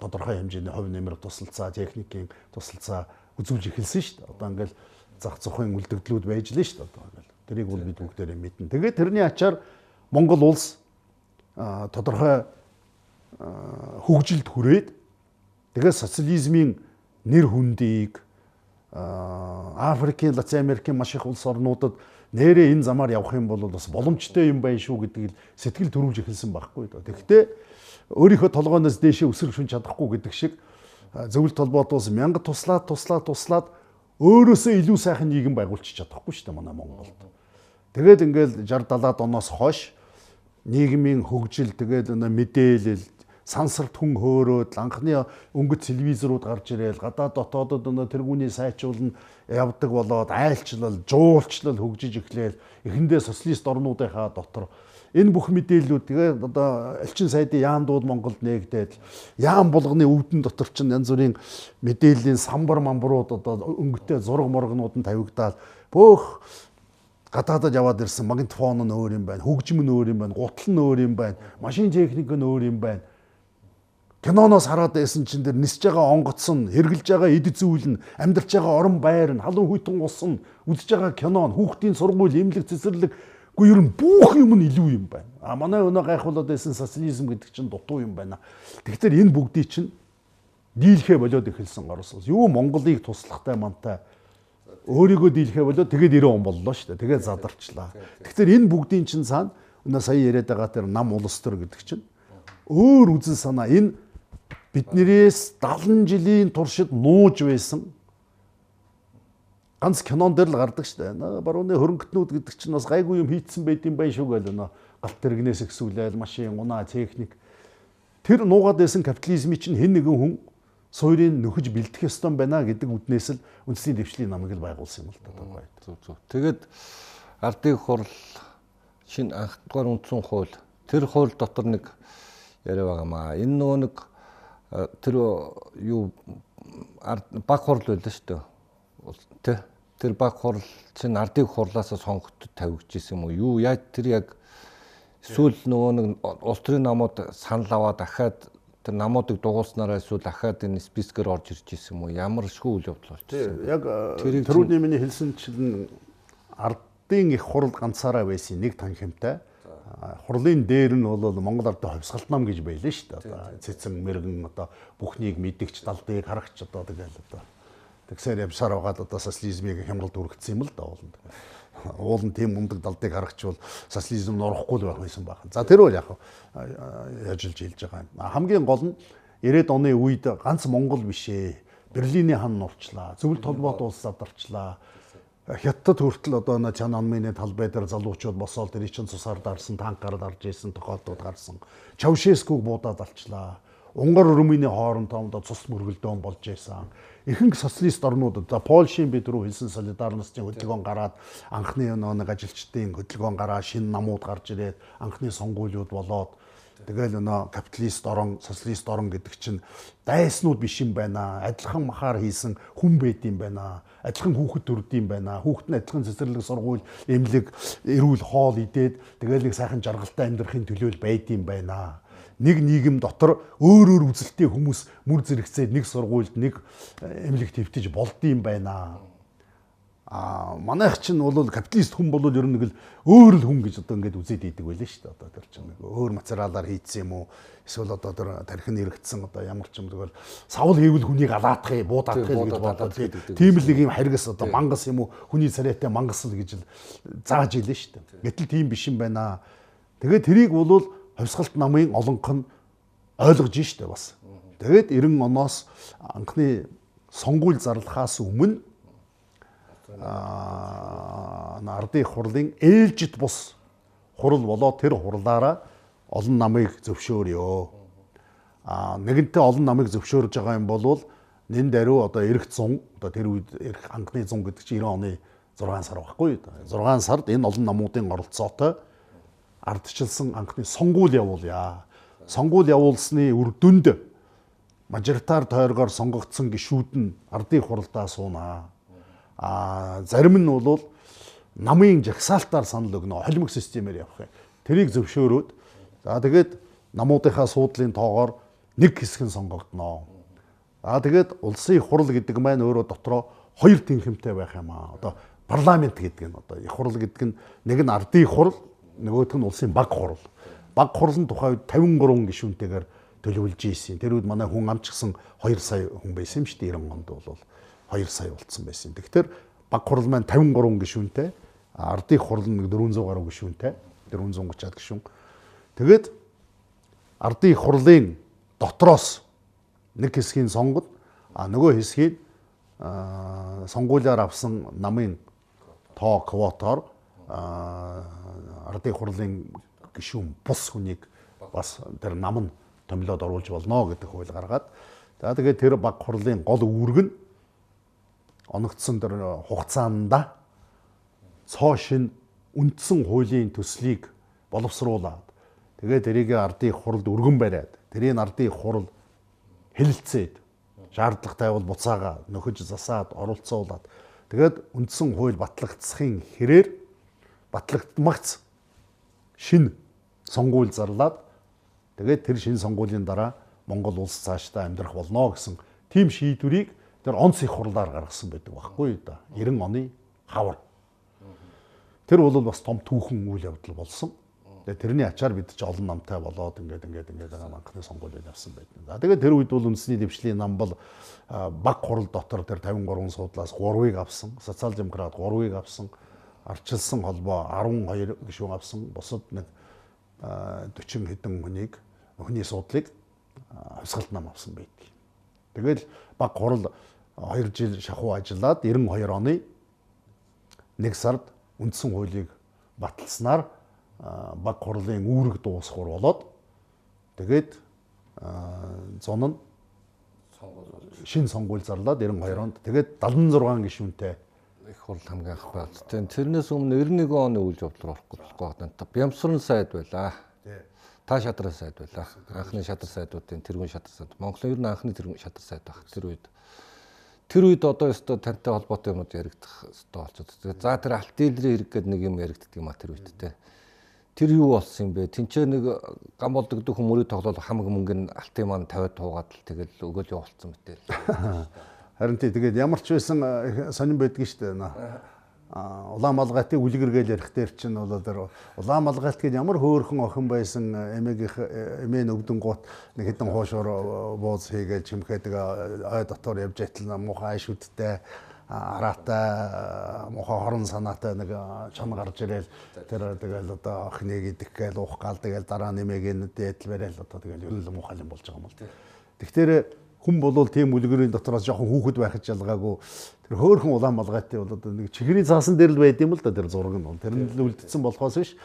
тодорхой хэмжээний хувь нэмэр тусалцаа, техникийн тусалцаа үзүүлж эхэлсэн шүү дээ. Одоо ингээл зах зохион үлдэгдлүүд байж лээ шүү дээ. Одоо ингээл тэрийг бол бид бүгдээрээ мэднэ. Тэгээд тэрний ачаар Монгол улс тодорхой хөгжилд хүрээд тэгээ социализмын нэр хүндийг Африкийн, Латин Америкийн маш их улс орнуудад нэрээ энэ замаар явах юм бол бас боломжтой юм байна шүү гэдэг л сэтгэл төрүүлж эхэлсэн байхгүй доо. Тэгэхдээ өөрийнхөө толгойноос дээшээ өсөр шүн чадахгүй гэдэг шиг зөвлөлт толгойд бас мянга туслаад туслаад туслаад өөрөөсөө илүү сайхан нийгэм байгуулчих чадахгүй шүү дээ манай Монголд. Тэгээд ингээл 60 70-аад оноос хойш нийгмийн хөгжил тэгээд мэдээлэл сансарт хүн хөөрөөд анхны өнгөт телевизрууд гарч ирээл гадаад дотоодод өнөө тэргүүний сайжруулна явдаг болоод айлчлал, жуулчлал хөгжиж эхлээл эхэндээ социалист орнуудынхаа дотор. Энэ бүх мэдээллүүд тэгээ одоо элчин сайдын яам дууд Монголд нээгдээд яам булганы өвдөн дотор чинь янз бүрийн мэдээллийн самбар мамбарууд одоо өнгөтэй зураг моргнууд нь тавигдаад бүх гадаадад яваад ирсэн магнитофон нь өөр юм байна, хөгжим нь өөр юм байна, гутал нь өөр юм байна, машин техник нь өөр юм байна киноноос хараад байсан чин дээр нисэж байгаа онгоц нь хэрглэж байгаа эд зүйл нь амьдарч байгаа орон байр нь халуун хүйтэн ус нь үзэж байгаа кино нь хүүхдийн сургууль эмнэлэг цэцэрлэг үгүй ер нь бүх юм нь илүү юм байна. А манай өнөө гайхуулаад байсан социализм гэдэг чинь дутуу юм байна. Тэгэхээр энэ бүгдийг чинь дийлхэ болоод эхэлсэн Орос улс. Юу Монголыг туслахтай мантай өөрийгөө дийлхэ болоод тэгээд 90 он боллоо шүү дээ. Тэгээд задарчлаа. Тэгэхээр энэ бүгдийн чинь цаана өнөө сая яриад байгаа тэр нам улс төр гэдэг чинь өөр үзэл санаа энэ биднээс 70 жилийн туршид нууж байсан ганц кинон дээр л гардаг шүү дээ. Барууны хөрөнгөтнүүд гэдэг чинь бас гайгүй юм хийцэн байд юм байна шүү гээл нөө галт тэрэгнээс ихсүүлээл машин, унаа, техник. Тэр нуугаад байсан капитализмын чинь хэн нэгэн хүн суурийг нөхөж бэлдэх ёстой байна гэдэг үднээс л үндэсний дэвшлийн намыг л байгуулсан юм л да. Зүг зүг. Тэгээд ардын хурл шинэ анх дугаар үндсэн хууль тэр хууль дотор нэг яриа байгаамаа. Энэ нөгөө нэг тэр юу баг хурл байлаа шүү дээ Тэ. Тэр баг хурл чинь ардыг хурлаасаа сонгогдод тавигдчихсэн юм уу? Юу яаж тэр яг эсвэл нөгөө нэг улс төрийн намууд санал аваад дахиад тэр намуудыг дугуулснараа эсвэл дахиад энэ спискээр орж ирж ирсэн юм уу? Ямар шгүй үйл явдал болчихсон. Яг тэрүүний миний хэлсэн чинь ардын их хурл ганцаараа байсан нэг танхимтай. Хурлын дээр нь бол Монгол ардын ховсгалт нам гэж байлаа шүү дээ. Одоо цэцэн мэрэгэн одоо бүхнийг мэдгч далдыг харагч одоо тэгэл одоо Тэгсээр явсаар байгаад одоо социализмыг хямралд үргэцсэн юм л да ууланд. Уулын тийм мундаг далдыг харагчвал социализм норхгүй л байх байсан байх. За тэр бол яг яжилж хэлж байгаа юм. Хамгийн гол нь 90-ад оны үед ганц Монгол биш ээ. Берлиний хан нурчлаа. Зөвлөлт холбоот улсад орчлаа. Хятад хүртэл одоо на чан анмын талбай дээр залуучууд босоод тэр чинь цусаар дарсан танкаар дарж исэн тохиолдод гарсан. Чаушескуг буудаад алчлаа. Унгар Румыны хоорондоо цус мөргөлдөөн болж байсан ихэнх социалист орнуудад за Польшийн бид рүү хэлсэн солидарностын хөдөлгөөн гараад анхны нэг ажилчдын хөдөлгөөн гараа шинэ намууд гарч ирээд анхны сонгуулиуд болоод тэгэл өнөө капиталист орон социалист орон гэдэг чинь дайснууд биш юм байна. Адилхан махаар хийсэн хүн байд юм байна. Адилхан хүүхэд төрд юм байна. Хүүхэд нь адилхан цэцэрлэг сургууль, эмнэлэг, эрүүл хоол идээд тэгэл нэг сайхан жаргалтай амьдрахын төлөө байд юм байна нэг нийгэм дотор өөр өөр үзэлтэй хүмүүс мүр зэрэгцээд нэг сургуульд нэг э, эмнэлэг твтэж болдсон юм байна. А манайх чинь бол капиталист хүн бол ер нь нэг л өөр л хүн гэж одоо ингээд үзээд идэг байлаа шүү дээ. Одоо тэр чинь нэг өөр материалаар хийцсэн юм уу? Эсвэл одоо тэр тархин эргэцсэн одоо ямар ч юм тэгэл савл хийвэл хүнийг алаатахыг, буудаатахыг гэж бодоод тийм л нэг юм харгас одоо мангас юм уу? Хүний царайтай мангас л гэж зааж илээ шүү дээ. Гэтэл тийм биш юм байна. Тэгээд тэрийг бол хувьсгалт намын олонх нь ойлгож штэ бас. Тэгээд 90 оноос анхны сонгуул зарлахаас өмнө ардын хурлын ээлжид бус хурал болоо тэр хурлаараа олон намыг зөвшөөрөө. Аа нэгэнтээ олон намыг зөвшөөрж байгаа юм бол нэн даруй одоо эрэх 100 одоо тэр үед эрэх анхны 100 гэдэг чинь 90 оны 6 сар байхгүй. 6 сард энэ олон намуудын оролцоотой ардчилсан анхны сонгуул явуулъя. Сонгуул явуулсны үр дүнд мажоритар тойргоор сонгогдсон гишүүд нь ардын хуралдаа суунаа. А зарим нь бол намын жагсаалтаар санал өгнө. Холимог системээр явах юм. Тэрийг зөвшөөрөөд за тэгээд намуудынхаа суудлын тоогоор нэг хэсэг нь сонгогдно. А тэгээд улсын хурал гэдэг маань өөрөө дотроо хоёр тэнхимтэй байх юм аа. Одоо парламент гэдэг нь одоо их хурал гэдэг нь нэг нь ардын хурал нөгөөх нь улсын баг хурал. Баг хурлын тухай 53 гишүүнтэйгээр төлөвлөж ийсэн. Тэр үед манай хүн амчсан 2 сая хүн байсан юм шүү дээ 90 онд бол 2 сая болцсон байсан. Тэгэхээр баг хурал маань 53 гишүүнтэй, ардын хурал нэг 400 гаруй гишүүнтэй, 430-аад гишүүн. Тэгээд ардын хурлын дотроос нэг хэсгийг сонгод а нөгөө хэсгийг сонгуулиар авсан намын тоо квотоор ардын хурлын гишүүн бус хүнийг бас тэр нам нь томилоод оруулж болно гэдэг хууль гаргаад за тэгээд тэр баг хурлын гол үүрэг нь оногдсон тэр хугацаанда цоо шин үндсэн хуулийн төслийг боловсруулад тэгээд тэрийг ардын хуралд өргөн бариад тэрийн ардын хурал хэлэлцээд шаардлага тавил буцаага нөхөж засаад оролцоолаад тэгээд үндсэн хууль батлагдсахын хэрээр батлагдмагц шин сонгуул зарлаад тэгээд тэр шин сонгуулийн дараа Монгол улс цаашдаа амьдрах болно гэсэн тийм шийдвэрийг тэр онц их хурлаар гаргасан байдаг байхгүй да 90 оны хавар. Тэр бол бас том түүхэн үйл явдал болсон. Тэгээ тэрний ачаар бид ч олон намтай болоод ингээд ингээд ингээд анхны сонгуулийг авсан байдаг. За тэгээд тэр үед бол үндэсний дэвшлийн нам бол баг хурал дотор тэр 53 суудлаас 3-ыг авсан. Социал демократ 3-ыг авсан арчилсан холбоо 12 гишүүн авсан бусад нэг 40 хэдэн хүнийг хүний суудлыг хувьсгалт нам авсан байдаг. Тэгэл баг хурал 2 жил шахуу ажиллаад 92 оны 1 сард үндсэн хуулийг баталснаар баг хурлын үүрэг дуусхур болоод тэгээд зон нь шин сонгуул зарлаад 92 онд тэгээд 76 гишүүнтэй их хурл хамгийн анх байд. Тэрнээс өмнө 91 оны үйл явдал орохгүй болохгүй. Бямсрын сайд байлаа. Та шатрын сайд байлаа. Анхны шатар сайдуудын тэргүүн шатар сайд. Монголын ер нь анхны тэргүүн шатар сайд баг. Тэр үед тэр үед одоо ёстой тантай холбоотой юмуд яригдах ёстой болчиход. Тэгээд за тэр алт дийлрийн хэрэг гэдэг нэг юм яригддаг юм а тэр үед те. Тэр юу болсон юм бэ? Тинчээ нэг гам болдог дөхөн мөрөд тоглол хамаг мөнгө нь алтын маань тавиад туугаад л тэгэл өгөөл явуулсан мэтэл. Харин тий тэгээд ямар ч байсан сонирн байдгийн шүү дээ. Улаан малгайтыг үлгэр гээл ярих дээр чинь бол улаан малгайт гээд ямар хөөрхөн охин байсан эмээгийнх эмээ нөгдөн гут нэг хэдэн хуушуур бууз хийгээд чимхээдэг ой дотор явж байтал муухай шүдтэй араатай муухай хорон санаатай нэг чам гарч ирээл тэр тэгэл одоо охиныг идэх гээл уух гал тэгэл дараа нэмээг дээдл барайл одоо тэгэл ер нь муухай юм болж байгаа юм бол. Тэгэхээр хүн болвол тийм үлгэрийн дотроос жоохон хүүхэд байхад жалгаагүй тэр хөөхөн улаан малгайтай бол одоо нэг чихрийн цаасан дээр л байд юм л да тэр зураг нь. Тэр нь л үлдсэн болохоос биш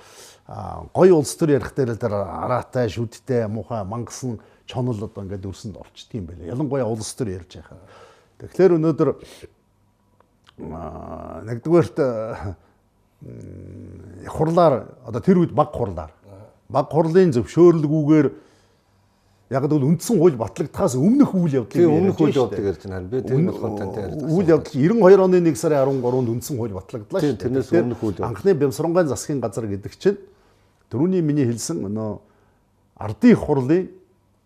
а гой улс төр ярих дээр л тэр араатай шүдтэй муухай мангасан чонол одоо ингээд өрсөнд орчдөг юм байлаа. Ялангуяа улс төр ярьж байгаа. Тэгэхээр өнөөдөр нэгдүгээрт хурлаар одоо тэр үед баг хурлаар баг хурлын зөвшөөрлгүйгээр Яг л үндсэн хууль батлагдахаас өмнөх үйл явдлыг өмнөх үйл явдлыг ярьж байна. Би тэр болохоор тантай ярьсан. Үйл явдал 92 оны 1 сарын 13-нд үндсэн хууль батлагдлаа шүү дээ. Тэрнээс өмнөх үйл явдал. Анхны Бямсрангаан засгийн газар гэдэг чинь түрүүний миний хэлсэн өнөө ардын хурлын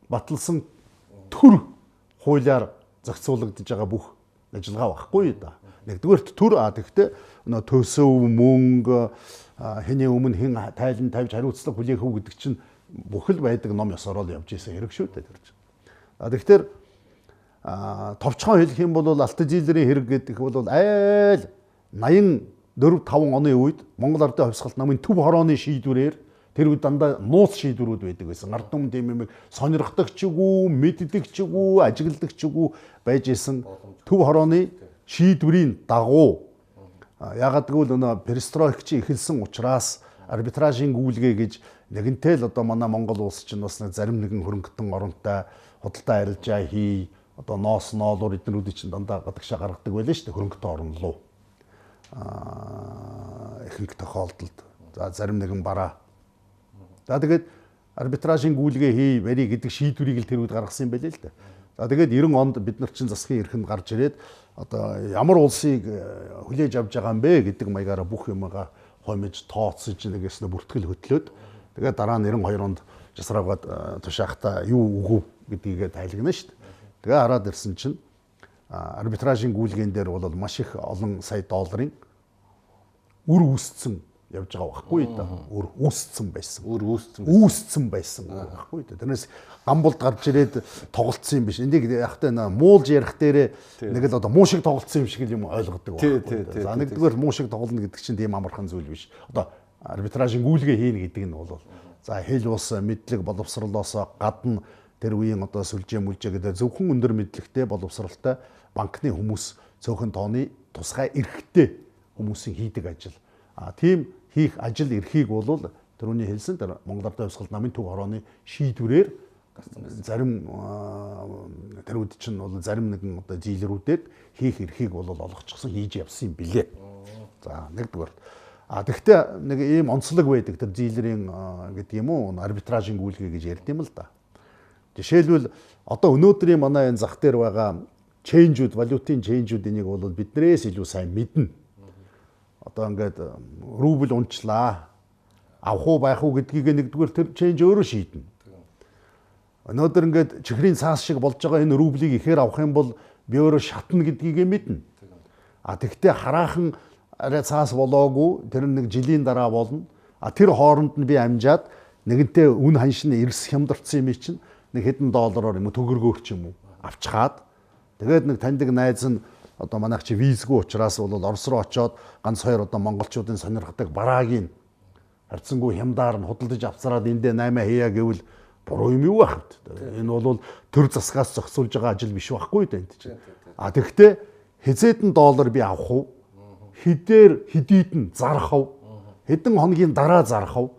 баталсан төр хуулиар зохицуулагдж байгаа бүх ажиллагаа багхгүй да. Нэгдүгээрт төр а тэгтээ өнөө төсөв мөнгө хэний өмнө хэн тайлан тавьж хариуцлага хүлээх үү гэдэг чинь бүхэл байдаг ном ёсороо л явж исэн хэрэг шүү дээ тэр чинь. А тэгэхээр товчхон хэлэх юм бол алт жилийн хэрэг гэдэг бол айл 84 5 оны үед Монгол Ардын хувьсгалт намын төв хорооны шийдвэрээр тэр үед дандаа нууц шийдвэрүүд байдаг байсан. Ард түмэн тийм юм сонирхдаг ч үгүй, мэддэг ч үгүй, ажигладаг ч үгүй байж исэн төв хорооны шийдвэрийн дагуу ягаад гэвэл өнөө перестройк чи эхэлсэн учраас арбитражийн гүйлгээ гэж нэгэнтэй л одоо манай Монгол улс чинь бас нэг зарим нэгэн хөрөнгөтөн оронтой худалдаа арилжаа хий одоо ноос ноолуур эднэрүүд чинь дандаа гадагшаа гаргадаг байлаа шүү дээ хөрөнгөтөн орон руу аа ихэнх тохиолдолд. За зарим нэгэн бараа. За тэгээд арбитражийн гүйлгээ хий барий гэдэг шийдвэрийг л тэр үед гаргасан юм байлээ л дээ. За тэгээд 90 онд бид нар чинь засгийн эрхэнд гарч ирээд одоо ямар улсыг э, хүлээж авч байгаа юм бэ гэдэг маягаараа бүх юмгаа хомиж тооцож нэгээс нь бүртгэл хөтлөөд Тэгээд дараа нь 92 онд жасраагаад тушаахта юу үгүй гэдгийг тайлгна шүү дээ. Тэгээ хараад ирсэн чинь арбитражийн гүйлгэн дээр бол маш их олон сая долларын үр үүсцэн явж байгаа байхгүй да. Үр үүсцэн байсан. Үр үүсцэн. Үүсцэн байсан байхгүй да. Тэрнээс гамболд гарч ирээд тоглолцсон юм биш. Энийг яг та муулж ярих дээрээ нэг л одоо муу шиг тоглолцсон юм шиг юм ойлгодог байхгүй. За нэгдүгээр муу шиг тоглоно гэдэг чинь тийм амархан зүйл биш. Одоо арбитражийн гүйлгээ хийнэ гэдэг нь бол за хэл ус мэдлэг боловсролоос гадна тэр үеийн одоо сүлжээ мүлжээ гэдэг зөвхөн өндөр мэдлэгтэй боловсралтай банкны хүмүүс цөөхөн тооны тусгай эрхтэй хүмүүсийн хийдэг ажил. А тийм хийх ажил эрхийг бол түрүүний хэлсэн тэр Монгол Ардын хувьсгал намын төв хорооны шийдвэрээр зарим тэр үед чинь бол зарим нэгэн одоо дийлэрүүдэд хийх эрхийг бол олгочихсон хийж явсан юм билээ. За нэгдүгээр А тэгвэл нэг ийм онцлог байдаг тэр зийлэрийн гэдэг юм уу арбитражийн гүйлгээ гэж ярьд юм л да. Жишээлбэл одоо өнөөдрийн манай энэ зах дээр байгаа чейнжүүд, валютын чейнжүүд энийг бол биднээс илүү сайн мэднэ. Одоо ингээд рубль унчлаа. Авах уу байх уу гэдгийг нэгдүгээр тэр чейнж өөрөө шийднэ. Өнөөдөр ингээд чихрийн цаас шиг болж байгаа энэ рублийг ихээр авах юм бол би өөрөө шатна гэдгийг мэднэ. А тэгвэл хараахан арай цаас болоогүй тэр нэг жилийн дараа болно. А тэр хооронд нь би амжаад нэгэнтээ үн ханшин эрс хямдэрсэн юм чинь нэг хэдэн доллараар юм төгөргөөр ч юм уу авчхаад тэгээд нэг таньдаг найз нь одоо манайх чи визгүй учраас бол Орос руу очоод ганц хоёр одоо монголчуудын сонирхдаг бараагийн харьцангуй хямдаар нь худалдаж авцараад эндээ 8 хийя гэвэл буруу юм юу байх вэ? Энэ бол төр засгаас зохицуулж байгаа ажил биш байхгүй дээ энд чинь. А тэгвэл хизээдэн доллар би авах уу? Хідээр хидийд нь зарах уу? Хэдэн хоногийн дараа зарах уу?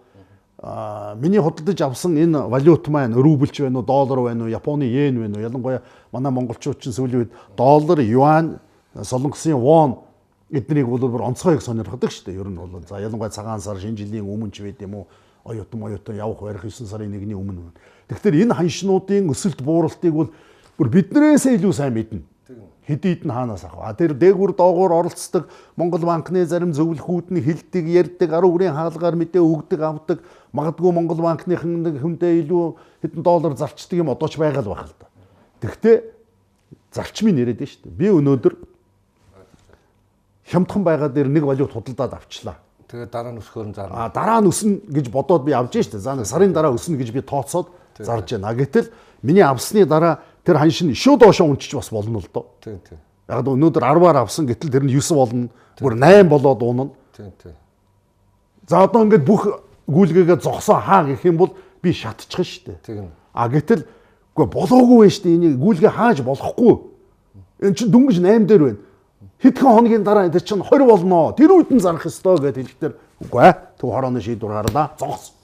А миний худалдаж авсан энэ валют маань рубльч байна уу, доллар байна уу, Японы йен байна уу? Ялангуяа манай монголчууд чинь сүүлийн үед доллар, юань, солонгосын вон эднийг бол бүр онцгойг сонирхдаг шүү дээ. Ер нь бол за ялангуяа цагаан сар шинэ жилийн өмнө ч байд юм уу? Оюутан оюутан явах барих 9 сарын 1-ний өмнө. Тэгэхээр энэ ханшнуудын өсөлт бууралтыг бол бүр биднээс илүү сайн мэднэ хэдийд нь хаанаас авах. А тэр дээгүр доогуур оролцдог Монгол банкны зарим зөвлөхүүд нь хилдэг, ярьдаг, арга үрийн хаалгаар мэдээ өгдөг, авдаг. Магадгүй Монгол банкныхан хүндээ илүү хэдэн доллар зарчдаг юм одоо ч байгаа л байх л да. Тэгвэл зарчмыг нэрэд нь шүү дээ. Би өнөөдөр хямдхан байгаа дээр нэг валют худалдаад авчлаа. Тэгээд дараа нь өсөхөр нь зарна. А дараа нь өснө гэж бодоод би авж штэ. За нэг сарын дараа өснө гэж би тооцоод зарж байна. Гэтэл миний авсны дараа тэр хан шин шууд доошоо унчиж бас болно л доо. Тийм тийм. Яг л өнөөдөр 10-аар авсан гэтэл тэр нь 9 болно. Бүр 8 болоод уунана. Тийм тийм. За одоо ингээд бүх гүйлгээгээ зогсоо хаа гэх юм бол би шатчихна шүү дээ. Тийм. А гэтэл үгүй болоогүй вэ шүү дээ. Энийг гүйлгээ хааж болохгүй. Эн чинь дөнгөж 8 дээр байна. Хэдхэн хоногийн дараа тэр чинь 20 болноо. Тэр үед нь зарах ёстой гэдэг хэлэхдээ үгүй ээ. Төв хорооны шийдвэр гарлаа. Зогс.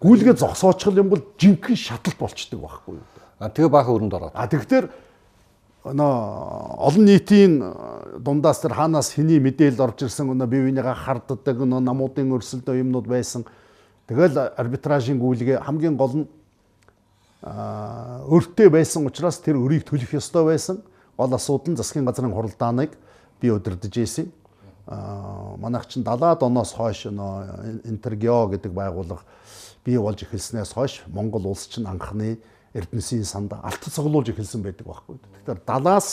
Гүйлгээ зогсоочих юм бол жинхэнэ шаталт болчдөг байхгүй юу? А тэгээ баахан өрөнд ороод. А тэгэхээр өнөө олон нийтийн дундаас тэр хаанаас хэний мэдээлэл орж ирсэн өнөө бие биенийгээ харддаг өнөө намуудын өрсөлдөө юмнууд байсан. Тэгэл арбитражийн гүйлгээ хамгийн гол нь өртөө байсан учраас тэр өрийг төлөх ёстой байсан. Гол асуудал нь засгийн газрын хуралдааныг би удирдах ийсэн. Аа манайх чинь 70-аад оноос хойш нөө Интергео гэдэг байгууллага бий болж эхэлснээс хойш Монгол улс чинь анхны Эрдэнэсийн санд алт цуглуулж эхэлсэн байдаг байхгүй. Тэгэхээр 70-аас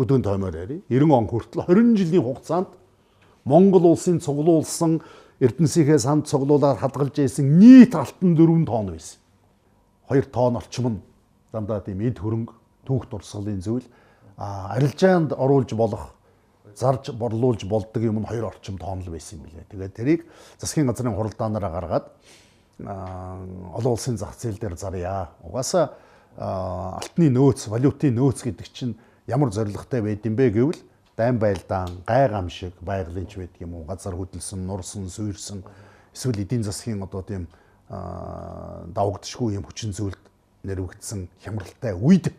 бүдүүн тоймоор яри 90 он хүртэл 20 жилийн хугацаанд Монгол улсын цуглуулсан Эрдэнэсийнхээ санд цуглуулаад хадгалж ийсэн нийт алтан 4 тонн байсан. 2 тонн орчим нь дандаа тийм эд хөрөнгө түүх дурсгалын зүйл арилжаанд оруулж болох зарж борлуулж болдог юм нь 2 орчим тонн л байсан юм билээ. Тэгээд тэрийг засгийн газрын хуралдаанаараа гаргаад олон улсын зах зээл дээр зарья. Угаасаа алтны нөөц, валютын нөөц гэдэг чинь ямар зорилготой байд юм бэ гэвэл дайн байлдаан, гай гам шиг байгалийн ч байдаг юм уу? Газар хөдөлсөн, нурсан, суурсан эсвэл эдийн засгийн одоо тийм давагдшгүй юм хүчин зүйлд нэрвэгдсэн хямралтай үед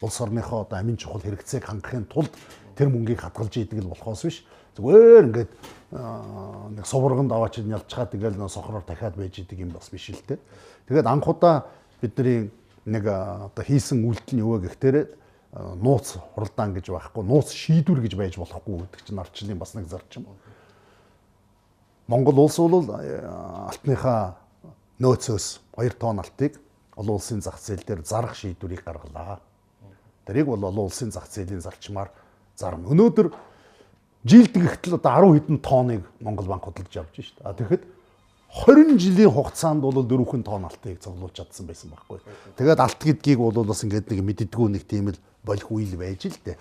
улс орныхоо одоо амин чухал хэрэгцээг хангахын тулд тэр мөнгийг хадгалж идэг л болохоос биш зүгээр ингээд нэг сувраганд аваач ялцгаа тэгэл нөө сохроор дахиад байж идэг юм бас биш л те. Тэгээд анхудаа бидний нэг одоо хийсэн үйлдэл нь юу вэ гэхтээ нууц хуралдаан гэж байхгүй нууц шийдвэр гэж байж болохгүй гэдэг чинь арчлын бас нэг зарчим. Монгол улс бол алтныхаа нөөцөөс 2 тонн алтыг олон улсын зах зээл дээр зарах шийдвэрийг гаргалаа. Тэрийг бол олон улсын зах зээлийн зарчмаар зарна. Өнөөдөр жилд гихтэл одоо 10 хэдэн тонныг Монгол банк худалдаж авч шүү дээ. А тэгэхэд 20 жилийн хугацаанд бол дөрвөн тонн алтыг цуглуулж чадсан байсан байхгүй. Тэгээд алт гэдгийг бол бас ингээд нэг мэддэггүй нэг тийм л болох үйл байж л дээ.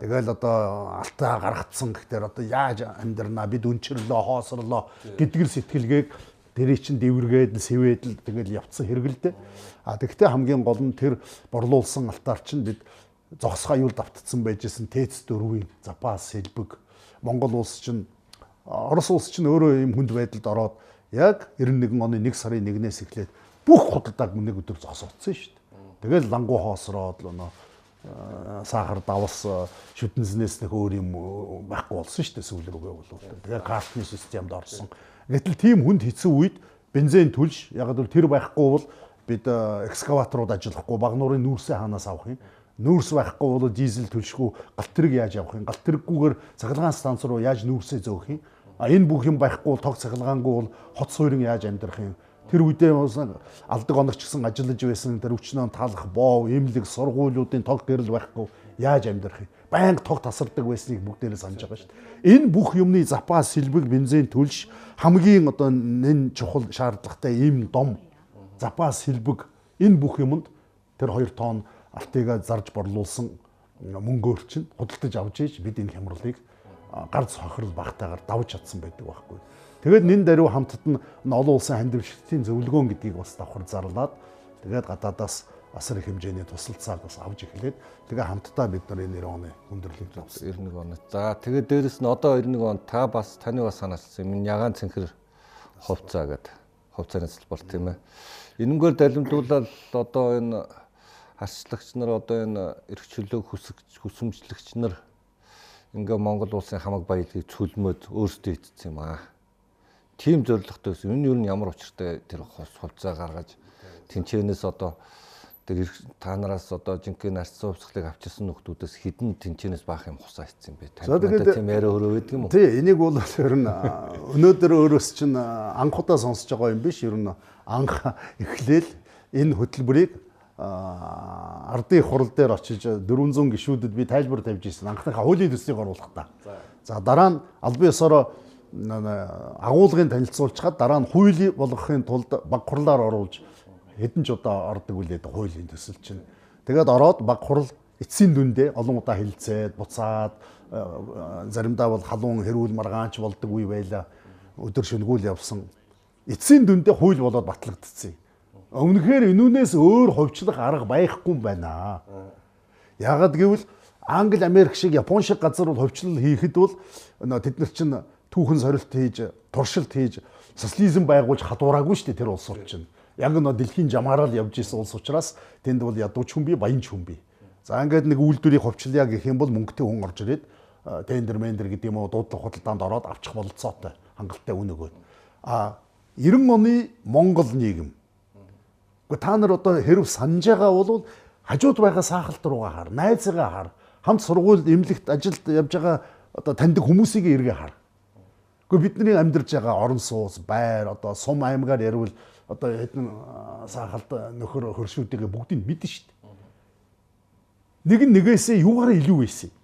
Тэгэл одоо алтаа гаргацсан гэхээр одоо яаж амьдрнаа бид өнчрлөө хоосрлоо гэдгэр сэтгэлгээг тэрий чин дэвэргээд сэвээд л тэгэл явцсан хэрэг л дээ. А тэгвэл хамгийн гол нь тэр борлуулсан алтаар чин бид зогсгоо юул давтцсан байжсэн ТЭЦ 4-ийн запас сэлбэг Монгол улс чинь Орос улс чинь өөрөө юм хүнд байдалд ороод яг 91 оны 1 сарын 1-ээс эхлээд бүх худалдааг нэг өдөр зогсоодсон шүү дээ. Тэгэл лангуу хоосроод л нөө сахар давс шүтэнснээс нэг өөр юм байхгүй болсон шүү дээ сүүл рүүгээ бол. Тэгээ картны системд орсон. Гэтэл тийм хүнд хэцүү үед бензин түлш яг л тэр байхгүй бол бид экскаваторууд ажиллахгүй баг нуурын нүүрсээ хаанаас авах юм нүүрс байхгүй бол дизель төлшгүй галт тэрэг яаж явах юм? Галт тэрэггүйгээр цахилгаан станц руу яаж нүүрсээ зөөх юм? А энэ бүх юм байхгүй бол тог цахилгаангүй бол хот суурин яаж амьдрах юм? Тэр үедээ алдаг оногч гэсэн ажиллаж байсан тэр өчнөө талах боо, эмнэлэг, сургуулиудын тог гэрэл байхгүй яаж амьдрах юм? Баян тог тасардаг байсныг бүгдээрээ санаж байгаа шүү дээ. Энэ бүх юмны запас, сэлбэг, бензин төлш хамгийн одоо нэн чухал шаардлагатай ийм дом запас, сэлбэг энэ бүх юмд тэр 2 тонн алтыгаа зарж борлуулсан мөнгөөр чинь худалдаж авч ийж бид энэ хямралыг гар цохрол багтаагаар давж чадсан байдаг байхгүй. Тэгээд нэн даруй хамтд нь олон улсын хандивчлалтын зөвлөгөөн гэдгийг бас давхар зарлаад тэгээд гадаадаас асар их хэмжээний тусалцааг бас авч эхлээд тэгээ хамтдаа бид нар энэ 90 оны хүндрэлийг авсан. 91 он. За тэгээд дээрэс нь одоо 91 он та бас таны бас санаачсан юм ягаан цэнхэр хувцаа гэдэг хувцааны салбар тийм ээ. Энэнгээр далимдуулаад одоо энэ харцлагч нар одоо энэ эрх чөлөө хүсэгч хүсэмжлэгч нар ингээ Монгол улсын хамаг баялагийг цөлмөд өөрсдөө хийцсэн юм аа. Тим зорилготой байсан. Энэ юу нь ямар учиртай тэр хувцаа гаргаж тэнчэнээс одоо тэр та нараас одоо жинхэнэ арц суувцлыг авчирсан нөхдүүдээс хідэн тэнчэнээс баах юм хусаа хийсэн бэ. Танд тийм яриа өрөө байдаг юм уу? Тий, энийг бол ер нь өнөөдөр өөрөөс чинь анхудаа сонсож байгаа юм биш. Ер нь анх эхлээл энэ хөтөлбөрийг ардын хурал дээр очиж 400 гишүүдэд би тайлбар тавьж ирсэн. Анхныхаа хуулийн төслийг оруулах та. За дараа нь албан ёсороо агуулгын танилцуулчаад дараа нь хууль болгохын тулд баг хурлаар оруулж хэдэн ч удаа ордог үлээд хуулийн төсөл чинь. Тэгээд ороод баг хурал эцсийн дүндээ олон удаа хилцээд буцаад э, э, заримдаа бол халуун хэрүүл маргаанч болдог үе байла. Өдөр шөнөгүүл явсан. Эцсийн дүндээ хууль болоод батлагдчихсан. Өмнөхөр энүүнээс өөр ховчлох арга байхгүй юм байна. Яагад гэвэл Англи, Америк шиг, Япон шиг газар бол ховчлол хийхэд бол тэд нар чинь түүхэн сорилт хийж, туршилт хийж, социализм байгуулж хадуураагүй шүү дээ тэр улс орчин яг нөө дэлхийн жамаараа л явж исэн улс учраас тэнд бол ядууч хүн бий, баянч хүн бий. За ингээд нэг үйлдвэрийг ховчлъя гэх юм бол мөнгөтэй хүн орж ирээд тендер мендер гэдэг юм уу дуудлага худалдаанд ороод авчих бололцоотой хангалттай үн өгөөд. А 90 оны Монгол нийгэм. Гэхдээ та нар одоо хэрв санаж байгаа бол хажууд байгаа саахалт руугаа хар, найзыгаа хар, хамт сургуульд эмнэлэгт ажилд явж байгаа одоо таньдаг хүмүүсийг эргээ хар. Гэхдээ бидний амьдарч байгаа орон сууц, байр, одоо сум аймгаар ярил одоо хэдэн саахалт нөхөр хөршүүдийг бүгдийг шүү дээ. Нэг нь нэгээсээ юугаараа илүү байсан юм.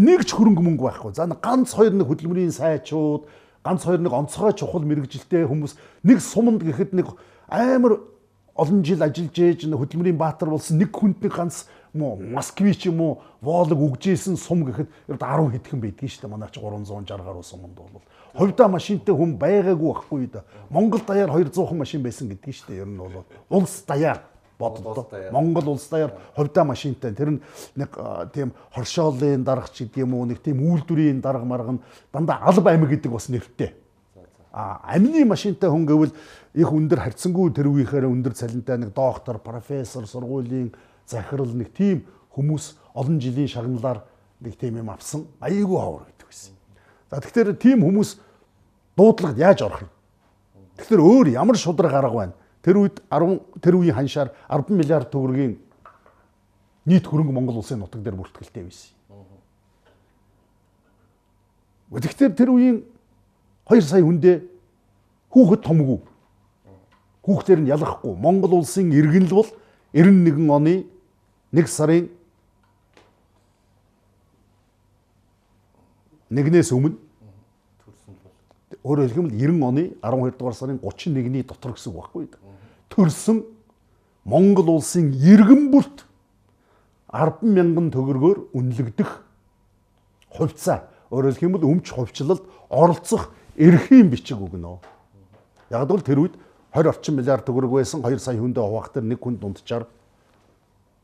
Нэг ч хөрөнгө мөнгө байхгүй. За ганц хоёр нэг хөдөлмөрийн сайчууд, ганц хоёр нэг онцгой чухал мэрэгжилтэй хүмүүс нэг суманд гэхэд нэг амар олон жил ажиллаж ээж хөдөлмөрийн баатар болсон нэг хүнд нэг ганц муу Москвич юм уу Волог үгжээсэн сум гэхэд 10 хэдхэн байдгийг шүү дээ. Манай ч 360 гаруй суманд бол хувьдаа машинтай хүн байгаагүй байхгүй да. Монгол даяар 200хан машин байсан гэдгийг шүү дээ. Ер нь бол улс даяар бодлоо. Монгол улс даяар хувьдаа машинтай. Тэр нь нэг тийм хоршоолын дарга ч гэдэг юм уу нэг тийм үйлдвэрийн дарга марга нь дандаа алба амиг гэдэг бас нэртэй. А амны машинтай хүн гэвэл их өндөр харьцангуй тэр үеийнхээ өндөр цалинтай нэг доктор, профессор, сургуулийн захирал нэг тийм хүмүүс олон жилийн шагналаар нэг тийм юм авсан аяйгүй ховор гэдэг байсан. За тэгэхээр тийм хүмүүс дуудлагад яаж орох юм? Тэгэхээр өөр ямар шудраг арга байна? Тэр үед 10 тэр үеийн ханшаар 10 миллиард төгрөгийн нийт хөрөнгө Монгол улсын нутаг дээр бүртгэлтэй байсан. Тэгэхээр тэр үеийн 2 сая хүндээ хүүхэд томгүй. Хүүхдээр нь ялахгүй. Монгол улсын иргэн л бол 91 оны 1 сарын 1-ээс өмнө Өөрөөр хэлбэл 90 оны 12 дугаар сарын 31-ний дотор гэсэн үг байхгүй. Төрсөн Монгол улсын иргэн бүрт 10 мянган төгрөгөөр үнэлэгдэх хувьцаа. Өөрөөр хэлбэл өмч хувьчлалд оролцох эрхийн бичиг өгнө. Яг бол тэр үед 20 орчим миллиард төгрөг байсан 2 сая хүндээ хуваах тэр нэг хүн дунджаар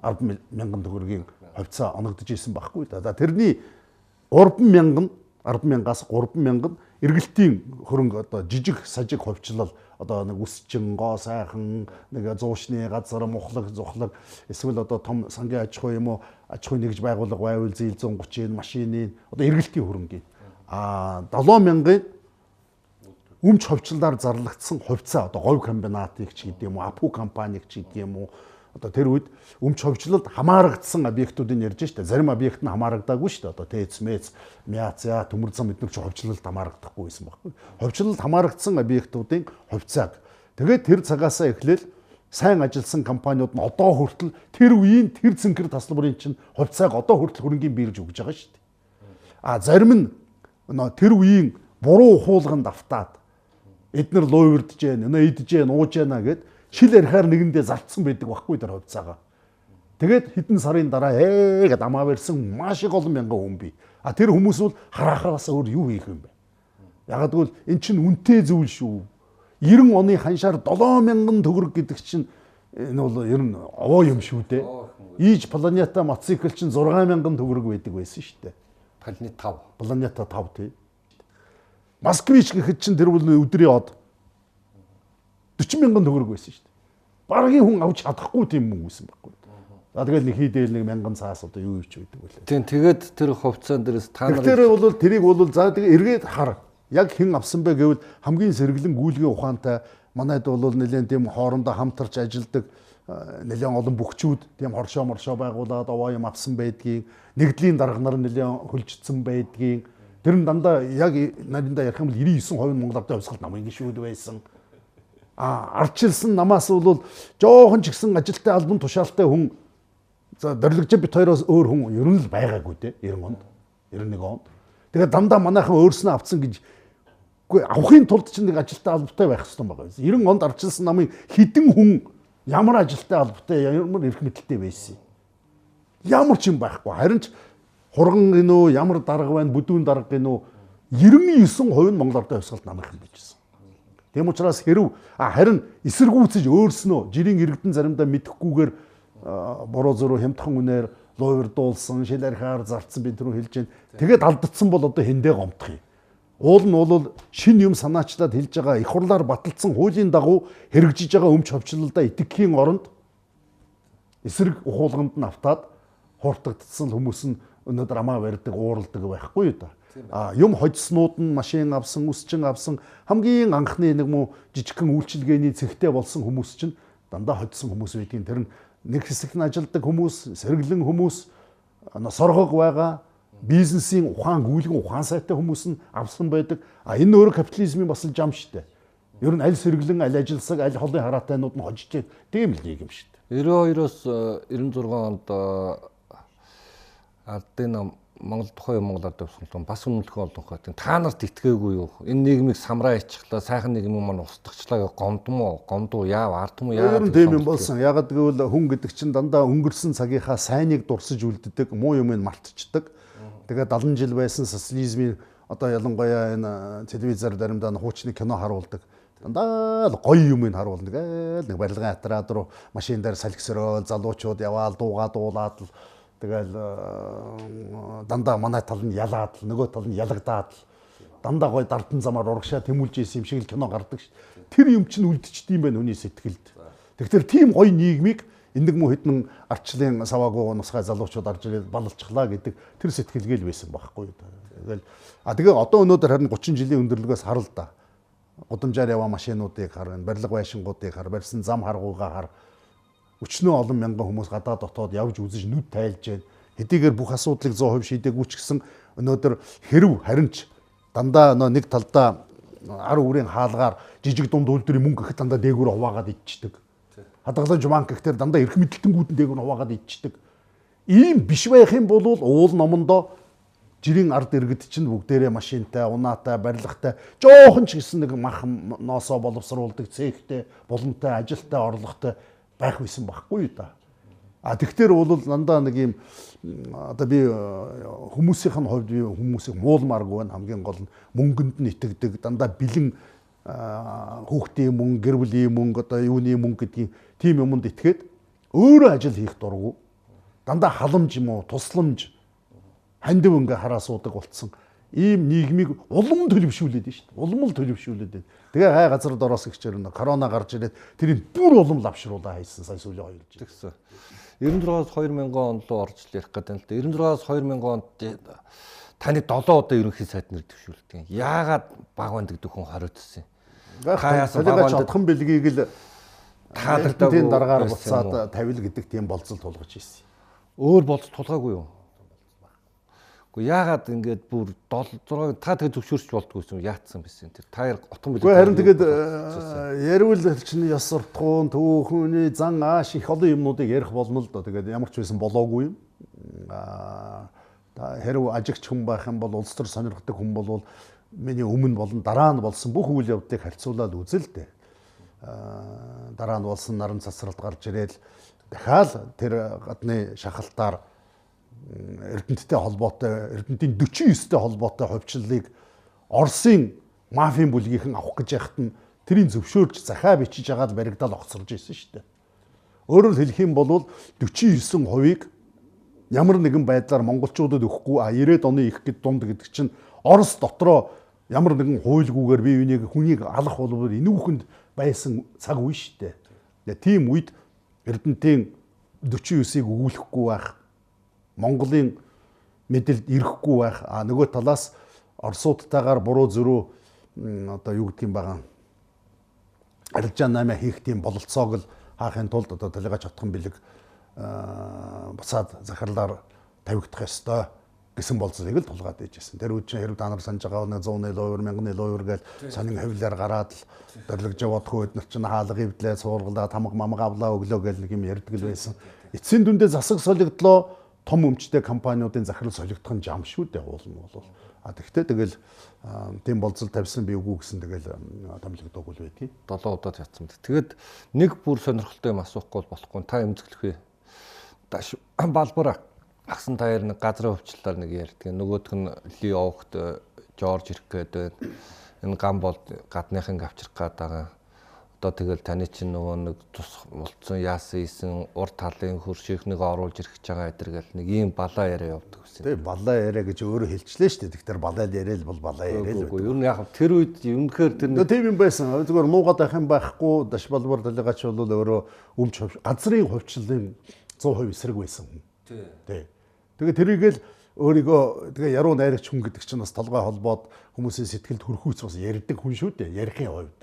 10 мянган төгрөгийн хувьцаа оногдож исэн байхгүй. За тэрний 3 мянган 10 мянгаас 3 мянган эргэлтийн хөрөнгө одоо жижиг сажиг хувьчлал одоо нэг үсчин гоо сайхан нэг зуушны газар мухлаг зухлаг эсвэл одоо том сангийн аж ахуй юм уу аж ахуй нэгж байгууллага байвал зээл 130-ын машины одоо эргэлтийн хөрөнгөний а 70 мянган өмч хувьчлалаар зарлагдсан хувьцаа одоо говь комбинатыг ч гэдэг юм уу апу компанийг ч гэдэг юм уу одоо тэр үед өмч ховчлолд хамаарагдсан объектуудыг ярьж штэ. Зарим объект нь хамаарагдаагүй штэ. Одоо ТЭЦ, МЭЦ, МЯЦ, төмөр зам эдгээр ч ховчлолд хамаарагдахгүй байсан байхгүй. Ховчлолд хамаарагдсан объектуудын хувьцааг тэгээд тэр цагаасаа эхлээл сайн ажилласан компаниуд нь одоо хүртэл тэр үеийн тэр цэнхэр таслбарын чинь хувьцааг одоо хүртэл хөрөнгөний биерж өгж байгаа шүү дээ. А зарим нь тэр үеийн буруу ухуулганд автаад эднэр луйвэрдж гэн, өнөө идж гэн, ууж гэнэ гэд шил ярихаар нэгэндээ залтсан байдаг байхгүй тэр хувьцаага. Тэгээд хэдэн сарын дараа ээ гэд амаа барьсан маш их олон мянган хүн бий. А тэр хүмүүс бол харахаас өөр юу хийх юм бэ? Ягаад гэвэл эн чинь үнэтэй зүйл шүү. 90 оны ханшаар 7000 төгрөг гэдэг чинь энэ бол ер нь овоо юм шүү дээ. Ийж планета мотоцикл чинь 6000 төгрөг байдаг байсан шүү дээ. Планет 5. Планета 5 тий. Москвич гэхэд чинь тэр бол өдрийн од 40 мянган төгрөг байсан шүү дээ. Баргийн хүн авч чадахгүй тийм хүн байсан байхгүй. За тэгэл нэг хийдэл нэг мянган цаас одоо юу ивч байдаг вэ? Тийм тэгээд тэр хувьцаан дээрээс та нар Тэр бол тэрийг бол за тэгээ эргээд хар. Яг хэн авсан бэ гэвэл хамгийн сэргэлэн гүйлгээ ухаантай манайд бол нэлээд тийм хоорондоо хамтарч ажилдаг нэлээд олон бүхчүүд тийм хоршоо моршоо байгуулад овоо юм авсан байдгийг нэгдлийн дарга нар нэлээд хөлжсөн байдгийг тэр нь дандаа яг нарийнда ярих юм бол 99% Монголд хувьсгалт намын гişүүд байсан. А ардчилсан намаас бол жоохон ч ихсэн ажилтай албан тушаалтай хүн. За дөрлөгч бит хоёроос өөр хүн. Ер нь л байгаагүй те 90 онд 91 онд. Тэгээд дандаа манайхан өөрснөө авцсан гэж үгүй авахын тулд ч нэг ажилтай албатай байх хэрэгтэй байгаа юм 90 онд ардчилсан намын хідэн хүн ямар ажилтай албатай ямар эрх мэдэлтэй байсан. Ямар ч юм байхгүй. Харин ч хурган гинөө ямар дарга байна бүдүүн дарга гинөө 99% нь Монгол Ардын хувьсгалт намынхан байжсэн Тэм учраас хэрв харин эсэргүүцэж өөрснөө жирийн иргэдэн заримдаа мэдхгүйгээр буруу зөрүү хямдхан үнээр луурдуулсан, шил архиар зарцсан би түрүү хэлж байна. Тэгээд алдагдсан бол одоо хэндээ гомдох юм. Уул нь бол шин юм санаачлаад хэлж байгаа их хурлаар баталсан хуулийн дагуу хэрэгжиж байгаа өмч ховчлолдоо итгэхийн оронд эсрэг ухуулганд нь автаад хууртагдсан хүмүүс нь өнөөдөр амаа барьдаг, ууралдаг байхгүй юу та. А юм хоцснууд нь машин авсан, үсчин авсан хамгийн анхны нэг муу жижигхэн үйлчилгээний цэгтэй болсон хүмүүс чинь дандаа хоцсон хүмүүс байдгийн тэр нь нэг хэсэгт нь ажилдаг хүмүүс, сэргэлэн хүмүүс, соргог байгаа бизнесийн ухаан гүйлгэн ухаан сайтай хүмүүс нь авсан байдаг. А энэ өөрөө капитализмын бас жам штэ. Ер нь аль сэргэлэн, аль ажилсаг, аль холын хараатайнууд нь хожиж. Тийм л нийгэм штэ. 92-оос 96 онд ардын нам Монгол тухайн Монгол ард төвсгөл бас үнэлэхээ олон хойт. Та нарт итгээгүй юу? Энэ нийгмийг самраа ичглаа, сайхан нийгмийг маань устгахчлаа гомдмоо, гомдуу яав, ардмуу яав. Ер нь тийм юм болсон. Ягаад гэвэл хүн гэдэг чинь дандаа өнгөрсөн цагийнхаа сайныг дурсаж үлддэг, муу юмыг мартчихдаг. Тэгээд 70 жил байсан социализмын одоо ялангуяа энэ телевизээр заримдаа хуучны кино харуулдаг. Дандаа л гоё юмыг харуулдаг. Нэг барилгын атраад руу машин дээр салхисроо залуучууд яваал дуугаа дуулаад л Тэгэл э, дандаа манай тал нь ялаад л нөгөө тал нь ялагдаад л дандаа гой дардан замаар урагшаа тэмүүлж исэн юм шиг л кино гардаг ш. Тэр юм чинь үлдчихдээ юм байна хүний сэтгэлд. Тэгэхээр тийм гоё нийгмийг энэг муу хэдэн арчлын саваагүй нусгай залуучууд орж ирээд балалцглаа гэдэг тэр сэтгэлгээл байсан байхгүй юу. Тэгэл а тэгээ одоо өнөөдөр харин 30 жилийн өндөрлөгөөс харал да. Гудамжаар яваа машинуудыг хар, барилга байшингуудыг хар, барьсан зам харгуугаа хар өчнөө олон мянган хүмүүс гадаад дотоод явж үзэж нүд тайлж байна. Хэдийгээр бүх асуудлыг 100% шийдээгүй ч гэсэн өнөөдөр хэрв харин ч дандаа нэг талдаа ар үрийн хаалгаар жижиг дунд үйлдвэрийн мөнгө гэхэд дандаа дээгүүр хуваагаад идчихдэг. Хадгалан жуманк гэхээр дандаа эрх мэдэлтэнгүүд нь дээгүүр хуваагаад идчихдэг. Ийм биш байх юм бол уул номондоо жирийн ард иргэд чинь бүгдээрээ машинтай, унаатай, барилгатай, жоохон ч гэсэн нэг мах ноосоо боловсруулдаг цэгтэй, булантай, ажилтай, орлоготой байх байсан байхгүй юу та. А тэгтэр бол дандаа нэг юм одоо би хүмүүсийнх нь хувьд би хүмүүсийг муулмааргүй байна хамгийн гол нь мөнгөнд нь итгэдэг дандаа бэлэн хүүхдийн мөнгө гэр бүлийн мөнгө одоо юуны мөнгө гэдгийг тийм юмд итгээд өөрөө ажил хийх дурггүй дандаа халамж юм уу тусламж хандив ингээ хараа суудаг болцсон ийм нийгмийг улам төлөвшүүлээд байна шүү дээ улам л төлөвшүүлээд байна Тэгээ хай газар дороос гिचэр нэ корона гарч ирээд тэрийг бүр улам лавшруулаа хайсан сая сүүлийн 2 жил. Тэгсэн. 96-аас 2000 он руу орж л ярих гэдэг л да. 96-аас 2000 онд таны 7 удаа ерөнхий сайд нэр төвшүүлдэг. Яагаад баг банд гэдэг хүн хариуцсан юм? Хаяас баг банд чадхан бэлгийг л таалагдаагүй тийм дараагаар буцаад тавил гэдэг тийм болцол тулгаж ирсэн. Өөр болцол тулгаагүй юу? Гэхдээ яагаад ингээд бүр 7 6 та тэгээ зөвшөөрч болдгоо юм яатсан байсан тэр таяр отон билээ. Гэхдээ харин тэгээд ярил чинь яс суртахуун түүхний зан ааш их олон юмнуудыг ярих болно л доо. Тэгээд ямар ч байсан болоогүй юм. Аа хэрв ажигч хүн байх юм бол улс төр сонирхдаг хүн бол миний өмнө болон дараа нь болсон бүх үйл явдлыг харьцуулаад үзэл дээ. Аа дараа нь болсон наран цацралт гарч ирээд дахиад тэр гадны шахалтаар Эрдэнэттэй холбоотой Эрдэнэтийн 49-тэй холбоотой хувьчлалыг Оросын мафийн бүлгийнхэн авах гэж яхад нь тэрийг зөвшөөрч захаа бичиж агаад баригдал огцорж ирсэн шүү дээ. Өөрөөр хэлэх юм бол 49%-ийг ямар нэгэн байдлаар монголчуудад өгөхгүй а 90-ад оны их гэд дунд гэдэг чинь Орос дотроо ямар нэгэн хуйлгүйгээр бие биенийг хүнийг алах болбол энүүхэнд байсан цаг үе шүү дээ. Тийм үед Эрдэнтийн 49-ыг өгүүлэхгүй байх Монголын мэдэлд ирэхгүй байх. А нөгөө талаас Оросуудтайгаар буруу зөрүү одоо юу гэдгийг байгаа арилжаан намаа хийх тийм бололцоог л хаахын тулд одоо талигач отхон бэлэг бусаад захирлаар тавигдах ёстой гэсэн болцоог л тулгаад ээжсэн. Тэр үед чинь хэрэг та нар санаж байгаа нэг 100 нэлөө 1000 нэлөө гээл сонин хавлаар гараад л дөрлөж яваадгүй бид нар чинь хаалга хөвдлээ суургалаа тамга мамга авлаа өглөө гээл нэг юм ярьдаг л байсан. Эцсийн дүндээ засаг солигдлоо том өмчтэй компаниудын захирал солигдох нь жам шүү дээ уул нь бол. А тэгвэл тэгэл тийм болцол тавьсан би үгүй гэсэн тэгэл томилогдоогүй л байдгийг. 7 удаад ятсан. Тэгэд нэг бүр сонирхолтой юм асуухгүй болохгүй та эмзэглэх вэ? Даш балбараа агсан таяр нэг газрын өвчлөлээр нэг ярьдаг. Нөгөөх нь Ли Овгт Жорж ирэх гээд байна. Энэ гам бол гадныхын авчрах гээд байгаа. Одоо тэгэл таны чинь нөгөө нэг тус болцсон яасан ийсэн урд талын хөрших нэг оруулж ирэх гэж байгаа эдэр гэл нэг ийм балаа яриа явдаг гэсэн. Тэг балаа яриа гэж өөрөө хэлчлээ шүү дээ. Тэгэхээр балаа яриа л бол балаа яриа л. Үгүй ер нь яг тэр үед өмнөхөр тэр нэг тийм юм байсан. Зүгээр нуугаад байх юм байхгүй. Даш балбар далигач бол өөрөө өмч газрын хувьчлалын 100% эсрэг байсан. Тий. Тэгээ тэрийг л өөрийгөө тэгээ яруу найрагч хүн гэдэг чинь бас толгой холбоод хүмүүсийн сэтгэлд хөрхүүц бас ярьдаг хүн шүү дээ. Ярихын хувьд.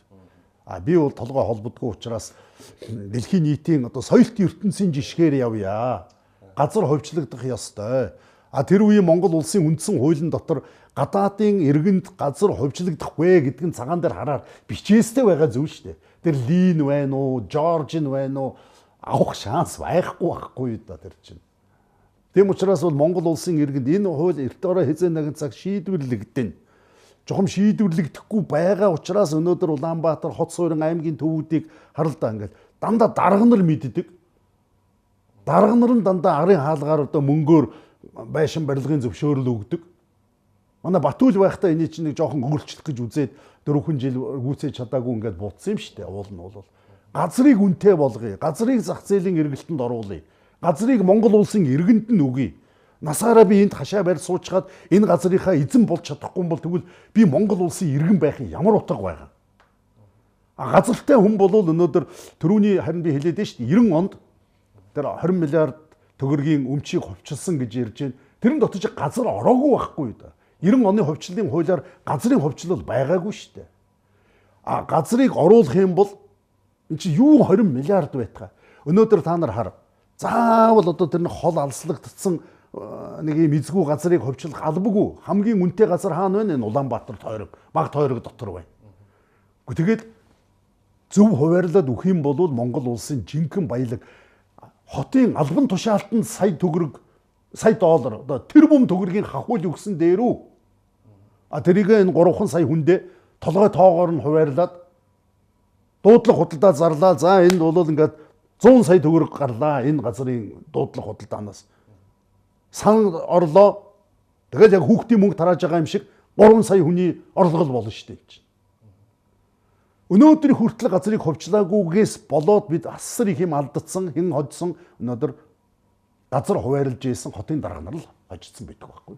А би бол толгой холбодгүй учраас дэлхийн нийтийн одоо соёлт ертөнцийн жишгээр явъя. Газар ховчлогдох ёстой. А тэр үеийн Монгол улсын үндсэн хуулийн дотор гадаадын иргэнд газар ховчлогдох вэ гэдг нь цагаан дээр хараар бичээстэй байгаа зүйл шүү дээ. Тэр Лин байна уу, Жоржин байна уу авах шанс байхгүй байхгүй да тэр чинь. Тэм учраас бол Монгол улсын иргэнд энэ хууль эрт ороо хязээ нэгэн цаг шийдвэрлэгдэн. Жохом шийдвэрлэгдэхгүй байгаа учраас өнөөдөр Улаанбаатар хот суурин аймгийн төвүүдийг харалдаа ингээд дандаа дарга нар мэддэг. Дарга нар нь дандаа арын хаалгаар одоо мөнгөөр байшин барилгын зөвшөөрөл өгдөг. Манай Батүл байхдаа энэ чинь нэг жоохон өөрчлөх гэж үзээд дөрвөн жил гүйцээж чадаагүй ингээд буутсан юм шүү дээ. Уул нь бол газрыг үнэтэй болгоё. Газрыг зах зээлийн эргэлтэнд оруулъя газрыг Монгол улсын иргэнд нь өгье. Насаараа би энд хашаа барь суучгаад энэ газрынхаа эзэн болж чадахгүй бол тэгвэл би Монгол улсын иргэн байх нь ямар утга байгаа. А газартай хүн бол өнөөдөр төрөүний харин би хэлээд шүү дээ 90 онд тэр 20 миллиард төгрөгийн өмчийг хувьчилсан гэж ярьж байна. Тэрэн дотор газар ороогүй байхгүй да. 90 оны хувьчлалын хуулиар газрын хувьчлал байгаагүй шүү дээ. А газрыг оруулах юм бол эн чинь юу 20 миллиард байтгаа. Өнөөдөр та нар хар заавал одоо тэр нэг хол алслагдсан нэг юм эзгүй газрыг хөвчлөх албагүй хамгийн үнэтэй газар хаана вэ? Энэ Улаанбаатар тойрог, баг тойрог дотор байна. Тэгээд зөв хуваарлаад өгөх юм бол Монгол улсын жинхэнэ баялаг хотын албан тушаалтанд сая төгрөг, сая доллар одоо тэрбум төгрөгийн хахуул өгсөн дээрүү. А тэрийг энэ 3 сая хүндээ толгой тоогоор нь хуваарлаад дуудлага худалдаа зарлаа. За энд бол ингээд 100 сая төгрөг гарлаа энэ газрын дуудлага худалдаанаас. Сан орлоо. Тэгэл яг хүүхдийн мөнгө тарааж байгаа юм шиг 3 сая хүний орлого болно шүү дээ. Өнөөдрийн хүртэл газрыг хувьчлаагүйгээс болоод бид асар их юм алдсан, хэн хоцсон өнөөдөр газар хуваарлж ийсэн хотын дарга нар л хожсон байдаг байхгүй.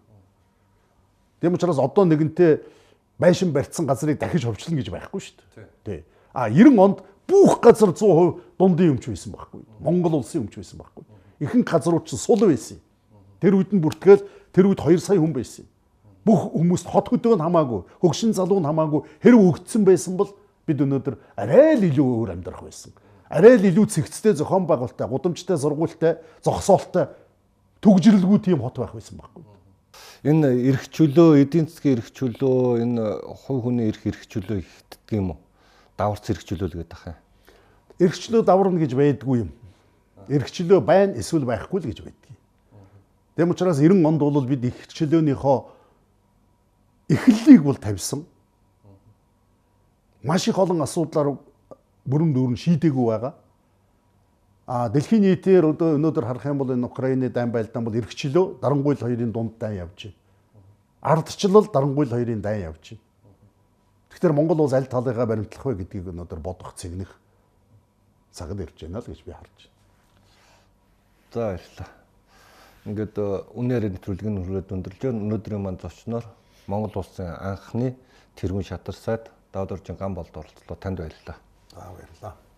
Тийм учраас одоо нэгэнтээ байшин барьсан газрыг дахиж хувьчлана гэж байхгүй шүү дээ. Тий. А 90 онд бүх газар 100% дундын өмч байсан байхгүй. Монгол улсын өмч байсан байхгүй. Ихэнх газрууд ч сул байсан. Тэр үед нь бүртгээл тэр үед 2 сая хүн байсан. Бүх хүмүүст хот хөдөг нь хамаагүй, хөгшин залуу нь хамаагүй хэрэг өгдсөн байсан бол бид өнөөдөр арай л илүү өөр амьдрах байсан. Арай л илүү цэгцтэй зохион байгуулалттай, гудамжтай сургуультай, зогсоолтой төгжрэлгүй тийм хот байх байсан байхгүй. Энэ эрх чөлөө, эдийн засгийн эрх чөлөө, энэ хувь хүний эрх эрх чөлөө ихтдэг юм уу? даварц эргчлүүлгээд ах юм. Эргчлөө даварна гэж байдгүй юм. Эргчлөө байна эсвэл байхгүй л гэж байдгийг. Тэм учраас 90 онд бол бид эргчлөөнийхөө эхлэлийг бол тавьсан. Маш их олон асуудлаар бүрэн дүүрэн шийдээгүй байгаа. А дэлхийн нийтээр одоо өнөөдөр харах юм бол энэ Украины дайн байлдаан бол эргчлөө дарангуйл хоёрын дунд дайн явж байна. Ардчлал дарангуйл хоёрын дайн явж байна. Тэгэхээр Монгол улс аль талыгаа баримтлах вэ гэдгийг өнөөдөр бодох цэгнэх цагд ирж байна л гэж би харж байна. За баярлалаа. Ингээд э, үнээр нэвтрүүлгийг нь хүрээд өндөрлж. Өнөөдрийн маань зочноор Монгол улсын анхны тэргүүн шатар сайд Даудоржин ган болд оролцлоо танд баярлалаа. За баярлалаа.